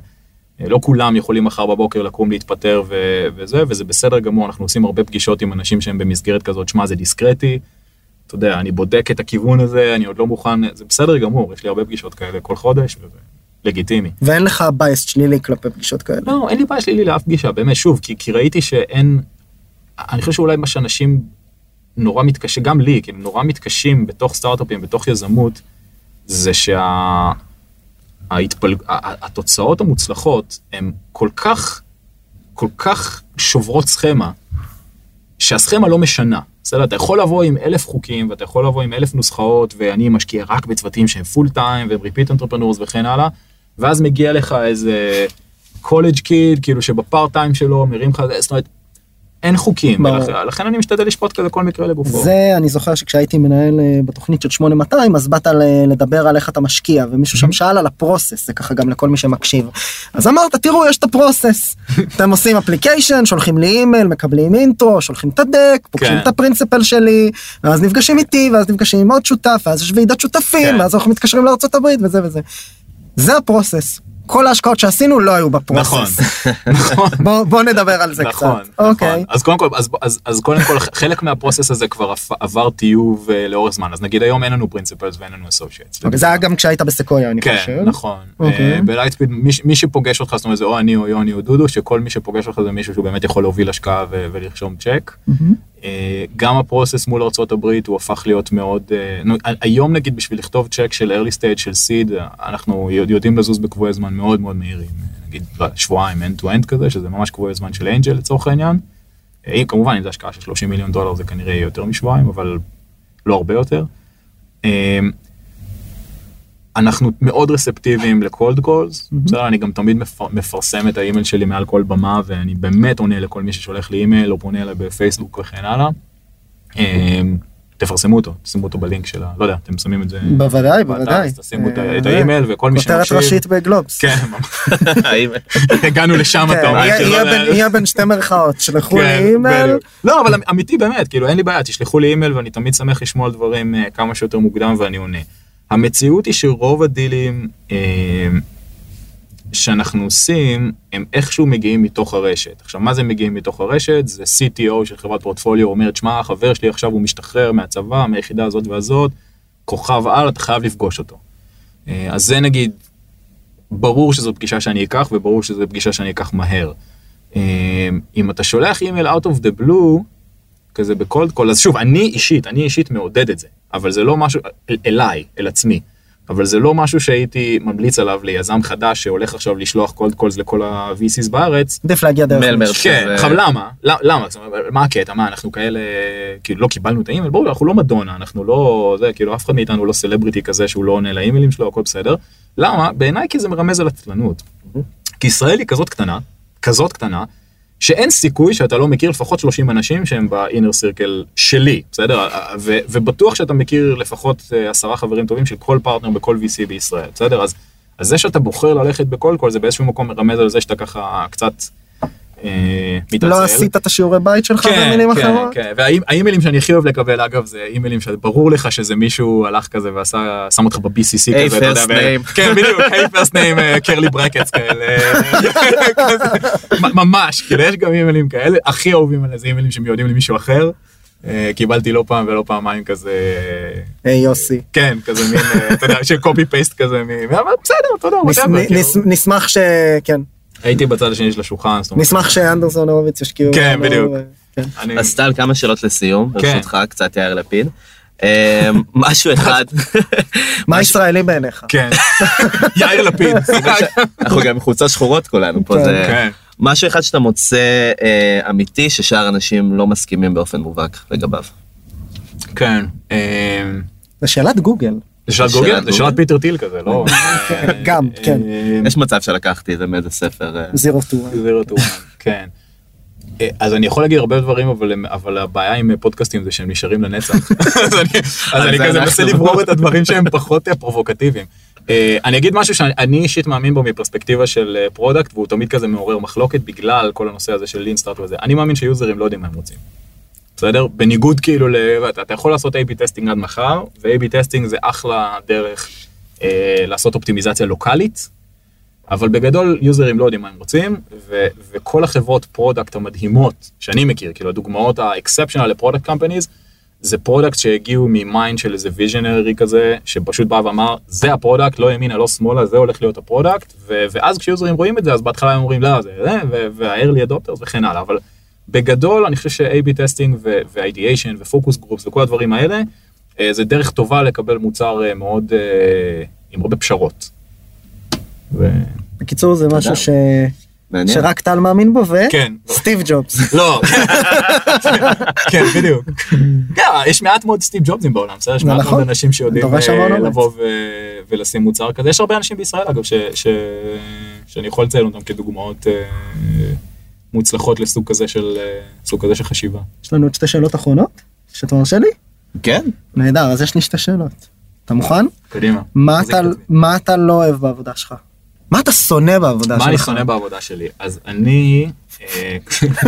אה, לא כולם יכולים מחר בבוקר לקום להתפטר ו- וזה, וזה בסדר גמור, אנחנו עושים הרבה פגישות עם אנשים שהם במסגרת כזאת, שמע זה דיסקרטי, אתה יודע, אני בודק את הכיוון הזה, אני עוד לא מוכן, זה בסדר גמור, יש לי הרבה פגישות כאלה כל חודש, וזה לגיטימי. ואין לך בייס שלילי כלפי פגישות כאלה. לא, אין לי בעיה שלילי לאף פגישה, באמת, שוב, כי, כי ראיתי שאין, אני חושב שאולי מה שאנשים נורא מתקשים, גם לי, כאילו נורא מתקשים בתוך סטארט-אפים, בתוך יזמות, זה שה... ההתפל... המוצלחות הן כל כך, כל כך שוברות סכמה, שהסכמה לא משנה. בסדר, אתה יכול לבוא עם אלף חוקים, ואתה יכול לבוא עם אלף נוסחאות, ואני משקיע רק בצוותים שהם full time, והם repeat entrepreneurs וכן הלאה, ואז מגיע לך איזה college kid, כאילו שב part time שלו מרים לך, זאת אומרת, אין חוקים. ולכן, לכן אני משתדל לשפוט כזה כל מקרה לגופו. זה אני זוכר שכשהייתי מנהל אה, בתוכנית של 8200 אז באת לדבר על איך אתה משקיע ומישהו שם שאל על ה process זה ככה גם לכל מי שמקשיב אז אמרת תראו יש את ה process <laughs> אתם עושים application שולחים לי אימייל מקבלים intro שולחים את ה deck פוגשים כן. את ה principal שלי ואז נפגשים איתי ואז נפגשים עם עוד שותף ואז יש ועידת שותפים כן. ואז אנחנו מתקשרים הברית וזה וזה. זה ה process כל ההשקעות שעשינו לא היו ב process. נכון, <laughs> נכון. בוא, נדבר על זה נכון, קצת. נכון. אוקיי. אז קודם כל, אז, אז, אז קודם כל, חלק מה process הזה כבר עבר טיוב אה, לאורך זמן. אז נגיד היום אין לנו principals ואין לנו associates. אוקיי, זה היה גם כשהיית בסקויה אני כן, חושב. נכון. אוקיי. אה, בלייטספיד, מי, מי שפוגש אותך, זאת אומרת, זה או אני או יוני או דודו, שכל מי שפוגש אותך זה מישהו שהוא באמת יכול להוביל השקעה ו- ולרשום צ'ק. אה, גם ה process מול ארה"ב הוא הפך להיות מאוד, אה, היום נגיד בשביל לכתוב צ'ק של early stage של seed, אנחנו יודע- יודעים לזוז בקבועי זמן מאוד מאוד מהירים, נגיד שבועיים end to end כזה, שזה ממש קבועי זמן של angel לצורך העניין. אה, אם כמובן אם זה השקעה של 30 מיליון דולר זה כנראה יהיה יותר משבועיים, אבל לא הרבה יותר. אנחנו מאוד רספטיביים ל cold calls, בסדר, אני גם תמיד מפר, מפרסם את האימייל שלי מעל כל במה, ואני באמת עונה לכל מי ששולח לי אימייל, או פונה אליי בפייסבוק וכן הלאה. אמ, תפרסמו אותו, תשימו אותו בלינק של ה... לא יודע, אתם שמים את זה... בוודאי, בוודאי. תשימו את אה, האימייל, וכל מי כותרת שמקשיב... ראשית בגלובס. כן, <laughs> הגענו לשם, כן, אתה אומר. יהיה- כאילו, לא- בין- יהיה בין שתי מרכאות, שלחו כן, לי אימייל. בדיוק. לא, אבל אמיתי באמת, כאילו אין לי בעיה, תשלחו לי אימייל ואני תמיד שמח לשמוע על דברים אה, כמה שיותר מוקדם ואני עונה. המציאות היא שרוב הדילים אה, שאנחנו עושים, הם איכשהו מגיעים מתוך הרשת. עכשיו, מה זה מגיעים מתוך הרשת? זה CTO של חברת פורטפוליו אומרת, שמע, החבר שלי עכשיו הוא משתחרר מהצבא, מהיחידה הזאת והזאת, כוכב על, אתה חייב לפגוש אותו. אה, אז זה נגיד, ברור שזו פגישה שאני אקח, וברור שזו פגישה שאני אקח מהר. אה, אם אתה שולח אימייל out of the blue, כזה ב cold call, אז שוב, אני אישית, אני אישית מעודד את זה, אבל זה לא משהו, אל, אליי, אל עצמי. אבל זה לא משהו שהייתי ממליץ עליו ליזם חדש שהולך עכשיו לשלוח cold calls לכל ה-VCs בארץ. עדיף להגיע דרך. מרץ. כן, עכשיו למה? למה? זאת אומרת, מה הקטע? מה, אנחנו כאלה, כאילו לא קיבלנו את האימייל? ברור, אנחנו לא מדונה, אנחנו לא, זה, כאילו אף אחד מאיתנו לא סלבריטי כזה שהוא לא עונה לאימיילים שלו, הכל בסדר. למה? בעיניי כי זה מרמז על עצלנות. כי ישראל היא כזאת קטנה, כזאת קטנה, שאין סיכוי שאתה לא מכיר לפחות 30 אנשים שהם באינר סירקל שלי, בסדר? ו- ובטוח שאתה מכיר לפחות אה, עשרה חברים טובים של כל פרטנר בכל VC בישראל, בסדר? אז, אז זה שאתה בוחר ללכת בכל כל זה באיזשהו מקום מרמז על זה שאתה ככה קצת מתעצל. לא עשית את השיעורי בית שלך כן, במילים כן, אחרות? כן, והאימיילים שאני הכי אוהב לקבל אגב זה אימיילים שברור לך שזה מישהו הלך כזה ועשה, שם אותך ב-BCC כזה, אתה יודע. כן בדיוק, היי פרסט ניים, קרלי ברקטס כאלה, <laughs> ממש, כאילו יש גם אימיילים כאלה, הכי אהובים עליי זה אימיילים שמיועדים למישהו אחר, אה, קיבלתי לא פעם ולא פעמיים כזה, היי יוסי. כן, כזה מין, אה, אתה יודע, שקופי פייסט כזה, אבל בסדר, אתה יודע, כאילו. נשמח ש... כן. הייתי בצד השני של השולחן, נשמח שאנדרסון הורוביץ ישקיעו. כן, בדיוק. ו- כן. אני- אז טל, כמה שאלות לסיום, כן. ברשותך, קצת יאיר לפיד. אמ, <laughs> משהו אחד, מה ישראלי בעיניך? כן, <laughs> יאיר לפיד, <laughs> אנחנו גם חולצות שחורות כולנו פה, כן. זה כן. משהו אחד שאתה מוצא אה, אמיתי ששאר אנשים לא מסכימים באופן מובהק לגביו. כן, אמ, זה שאלת גוגל. זה שאלת גוגל? זה שאלת? פיטר טיל כזה, לא? גם, כן. אה, יש מצב שלקחתי את זה מאיזה ספר. אה, Zero to. To one, <laughs> כן. אה, אז אני יכול להגיד הרבה דברים, אבל, אבל הבעיה עם פודקאסטים זה שהם נשארים לנצח. <laughs> אז אני, אז אני זה כזה. מנסה לברור את הדברים שהם פחות אה, פרובוקטיביים. אה, אני אגיד משהו שאני אישית מאמין בו מפרספקטיבה של אה, product, והוא תמיד כזה מעורר מחלוקת בגלל כל הנושא הזה של lean start וזה. אני מאמין שיוזרים לא יודעים מה הם רוצים. בסדר? בניגוד כאילו, ל... אתה, יכול לעשות A-B testing עד מחר, ו-A-B testing זה אחלה דרך אה, לעשות אופטימיזציה לוקאלית, אבל בגדול יוזרים לא יודעים מה הם רוצים, ו- וכל החברות product המדהימות שאני מכיר, כאילו הדוגמאות ה-exceptional ל product companies, זה product שהגיעו מ mind של איזה visionary כזה, שפשוט בא ואמר, זה ה product, לא ימינה, לא שמאלה, זה הולך להיות ה product, ו- ואז כשיוזרים רואים את זה, אז בהתחלה הם אומרים, לא, זה זה, וה-early adopters וכן הלאה, אבל בגדול אני חושב ש-AB testing ו-ideation ו focus groups וכל הדברים האלה, אה, זה דרך טובה לקבל מוצר אה, מאוד, אה, עם הרבה פשרות. ו... בקיצור זה משהו ש... מעניין. שרק טל מאמין בו כן. וסטיב ג'ובס. <laughs> לא, כן, בדיוק. כן, <laughs> יש מעט מאוד סטיב ג'ובסים בעולם, בסדר? יש מעט נכון. מאוד אנשים שיודעים. לבוא ולשים מוצר כזה. יש הרבה אנשים בישראל, אגב, שאני יכול לציין אותם כדוגמאות מוצלחות לסוג כזה של אה, סוג כזה של חשיבה. יש לנו עוד שתי שאלות אחרונות שאתה מרשה לי? כן? נהדר אז יש לי שתי שאלות. אתה מוכן? קדימה. מה אתה. מה אתה לא אוהב בעבודה שלך? מה אתה שונא בעבודה שלך? מה אני שונא בעבודה שלי? אז אני, אה,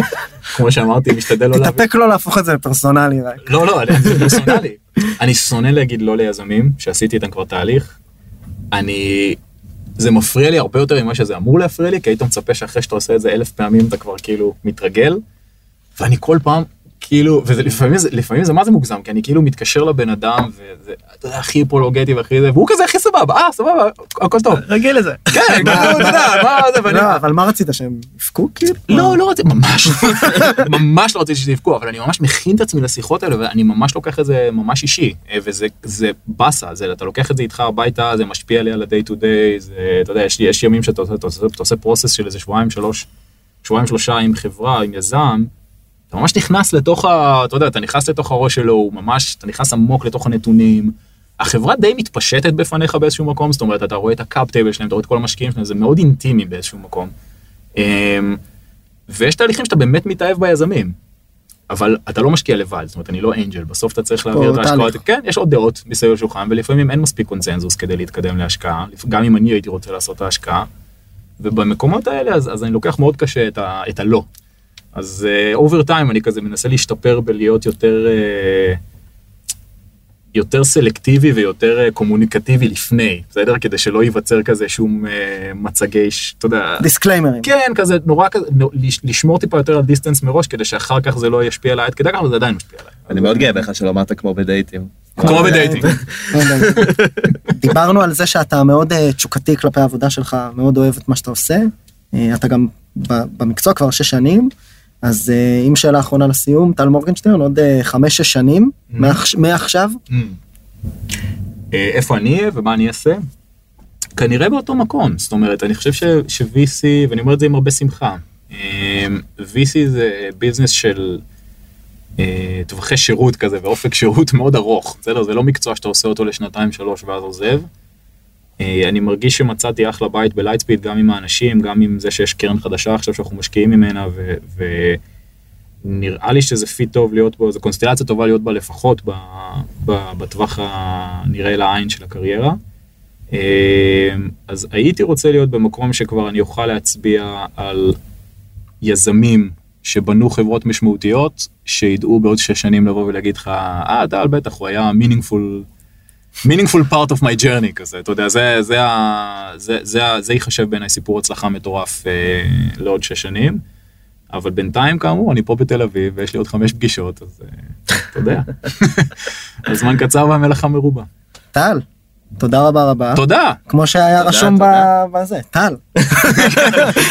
<laughs> כמו שאמרתי, משתדל לא להביא... תתאפק לא להפוך את זה לפרסונלי רק. לא, לא, זה פרסונלי. אני שונא להגיד לא ליזמים, שעשיתי איתם כבר תהליך. אני... זה מפריע לי הרבה יותר ממה שזה אמור להפריע לי, כי היית מצפה שאחרי שאתה עושה את זה אלף פעמים אתה כבר כאילו מתרגל. ואני כל פעם, כאילו, ולפעמים זה, לפעמים זה מה זה מוגזם, כי אני כאילו מתקשר לבן אדם, וזה, אתה יודע, הכי פולוגטי והכי זה, והוא כזה הכי סבבה, אה, סבבה, הכל טוב. רגיל לזה. כן, <laughs> כאילו, אתה יודע, מה זה, ואני... לא, אבל מה רצית שהם יבכו כאילו? לא, לא רציתי, ממש, <laughs> ממש לא רציתי שתבכו, אבל אני ממש מכין את עצמי לשיחות האלה, ואני ממש לוקח את זה ממש אישי, אה, וזה זה באסה, זה, אתה לוקח את זה איתך הביתה, זה משפיע לי על ה-day to day, זה, אתה יודע, יש, יש ימים שאתה עושה, אתה עושה, אתה עושה process של איזה שבועיים, שלוש, שבועיים, שלושה עם חברה, עם יזם, אתה ממש נכנס לתוך ה... אתה יודע, אתה נכנס לתוך הראש שלו, הוא ממש, אתה נכנס עמוק לתוך הנתונים. החברה די מתפשטת בפניך באיזשהו מקום, זאת אומרת, אתה רואה את ה cap table שלהם, אתה רואה את כל המשקיעים שלהם, זה מאוד אינטימי באיזשהו מקום. אמ, ויש תהליכים שאתה באמת מתאהב ביזמים, אבל אתה לא משקיע לבד, זאת אומרת, אני לא angel, בסוף אתה צריך להעביר את ההשקעות. כן, יש עוד דעות מסביב לשולחן, ולפעמים אין מספיק קונצנזוס כדי להתקדם להשקעה, גם אם אני הייתי רוצה לעשות את ההשקעה, ובמקומות האלה, אז, אז אני לוקח מאוד קשה את, ה, את הלא. אז over אה, time אני כזה מנסה להשתפר בלהיות יותר, אה, יותר סלקטיבי ויותר אה, קומוניקטיבי לפני, בסדר? כדי שלא ייווצר כזה שום אה, מצגי, ש- אתה יודע, דיסקליימרים. כן, כזה נורא כזה, נו- לש- לשמור טיפה יותר על distance מראש, כדי שאחר כך זה לא ישפיע עליי עד כדי כך, אבל זה עדיין משפיע עליי. אני מאוד גאה בך שלא אמרת כמו בדייטים. כמו יודע. <laughs> דיברנו על זה שאתה מאוד תשוקתי כלפי העבודה שלך, מאוד אוהב את מה שאתה עושה. אתה גם במקצוע כבר שש שנים, אז אה, אם שאלה אחרונה לסיום, טל מורגנשטיין, עוד אה, חמש-שש שנים, מעכש- מעכשיו, Mm. אה, איפה אני אהיה ומה אני אעשה? כנראה באותו מקום, זאת אומרת, אני חושב ש-VC, ואני אומר את זה עם הרבה שמחה, אה, VC זה ביזנס של אה, טווחי שירות כזה ואופק שירות <laughs> מאוד ארוך, בסדר? זה לא מקצוע שאתה עושה אותו לשנתיים שלוש ואז עוזב. אה, אני מרגיש שמצאתי אחלה בית בלייטספיד, גם עם האנשים, גם עם זה שיש קרן חדשה עכשיו שאנחנו משקיעים ממנה, ו... ו- נראה לי שזה fit טוב להיות בו, זו קונסטלציה טובה להיות בה לפחות ב, ב, בטווח הנראה לעין של הקריירה. אה, אז הייתי רוצה להיות במקום שכבר אני אוכל להצביע על יזמים שבנו חברות משמעותיות, שידעו בעוד שש שנים לבוא ולהגיד לך, אה, טל, בטח, הוא היה meaningful, meaningful part of my journey כזה, אתה יודע, זה, זה, ה- זה, זה, זה ייחשב בעיניי סיפור הצלחה מטורף אה, לעוד שש שנים. אבל בינתיים כאמור אני פה בתל אביב ויש לי עוד חמש פגישות אז אה, אתה יודע. <laughs> הזמן קצר והמלאכה מרובה. טל, תודה רבה רבה. תודה. כמו שהיה תודה, רשום תודה. ב- בזה, טל. <laughs>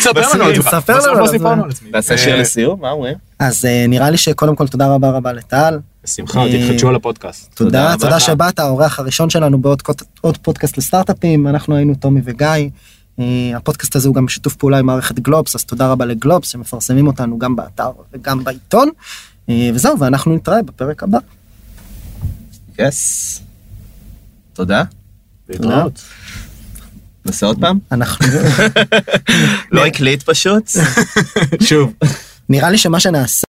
ספר לנו על עצמך. ספר לנו בסוף לא. סיפרנו על עצמי. תעשה שיר אה, לסיום, מה אומרים? אז אה, נראה לי שקודם כל תודה רבה רבה לטל. בשמחה אה, תתחדשו על הפודקאסט. תודה תודה. שבאת, האורח הראשון שלנו בעוד פודקאסט לסטארט-אפים, אנחנו היינו טומי וגיא. אה, הפודקאסט הזה הוא גם בשיתוף פעולה עם מערכת גלובס, אז תודה רבה לגלובס שמפרסמים אותנו גם באתר וגם בעיתון. אה, וזהו, ואנחנו נתראה בפרק הבא. יס. תודה. להתראות. נעשה עוד פעם? אנחנו, <laughs> לא הקליט פשוט? <laughs> שוב. נראה לי שמה שנעשה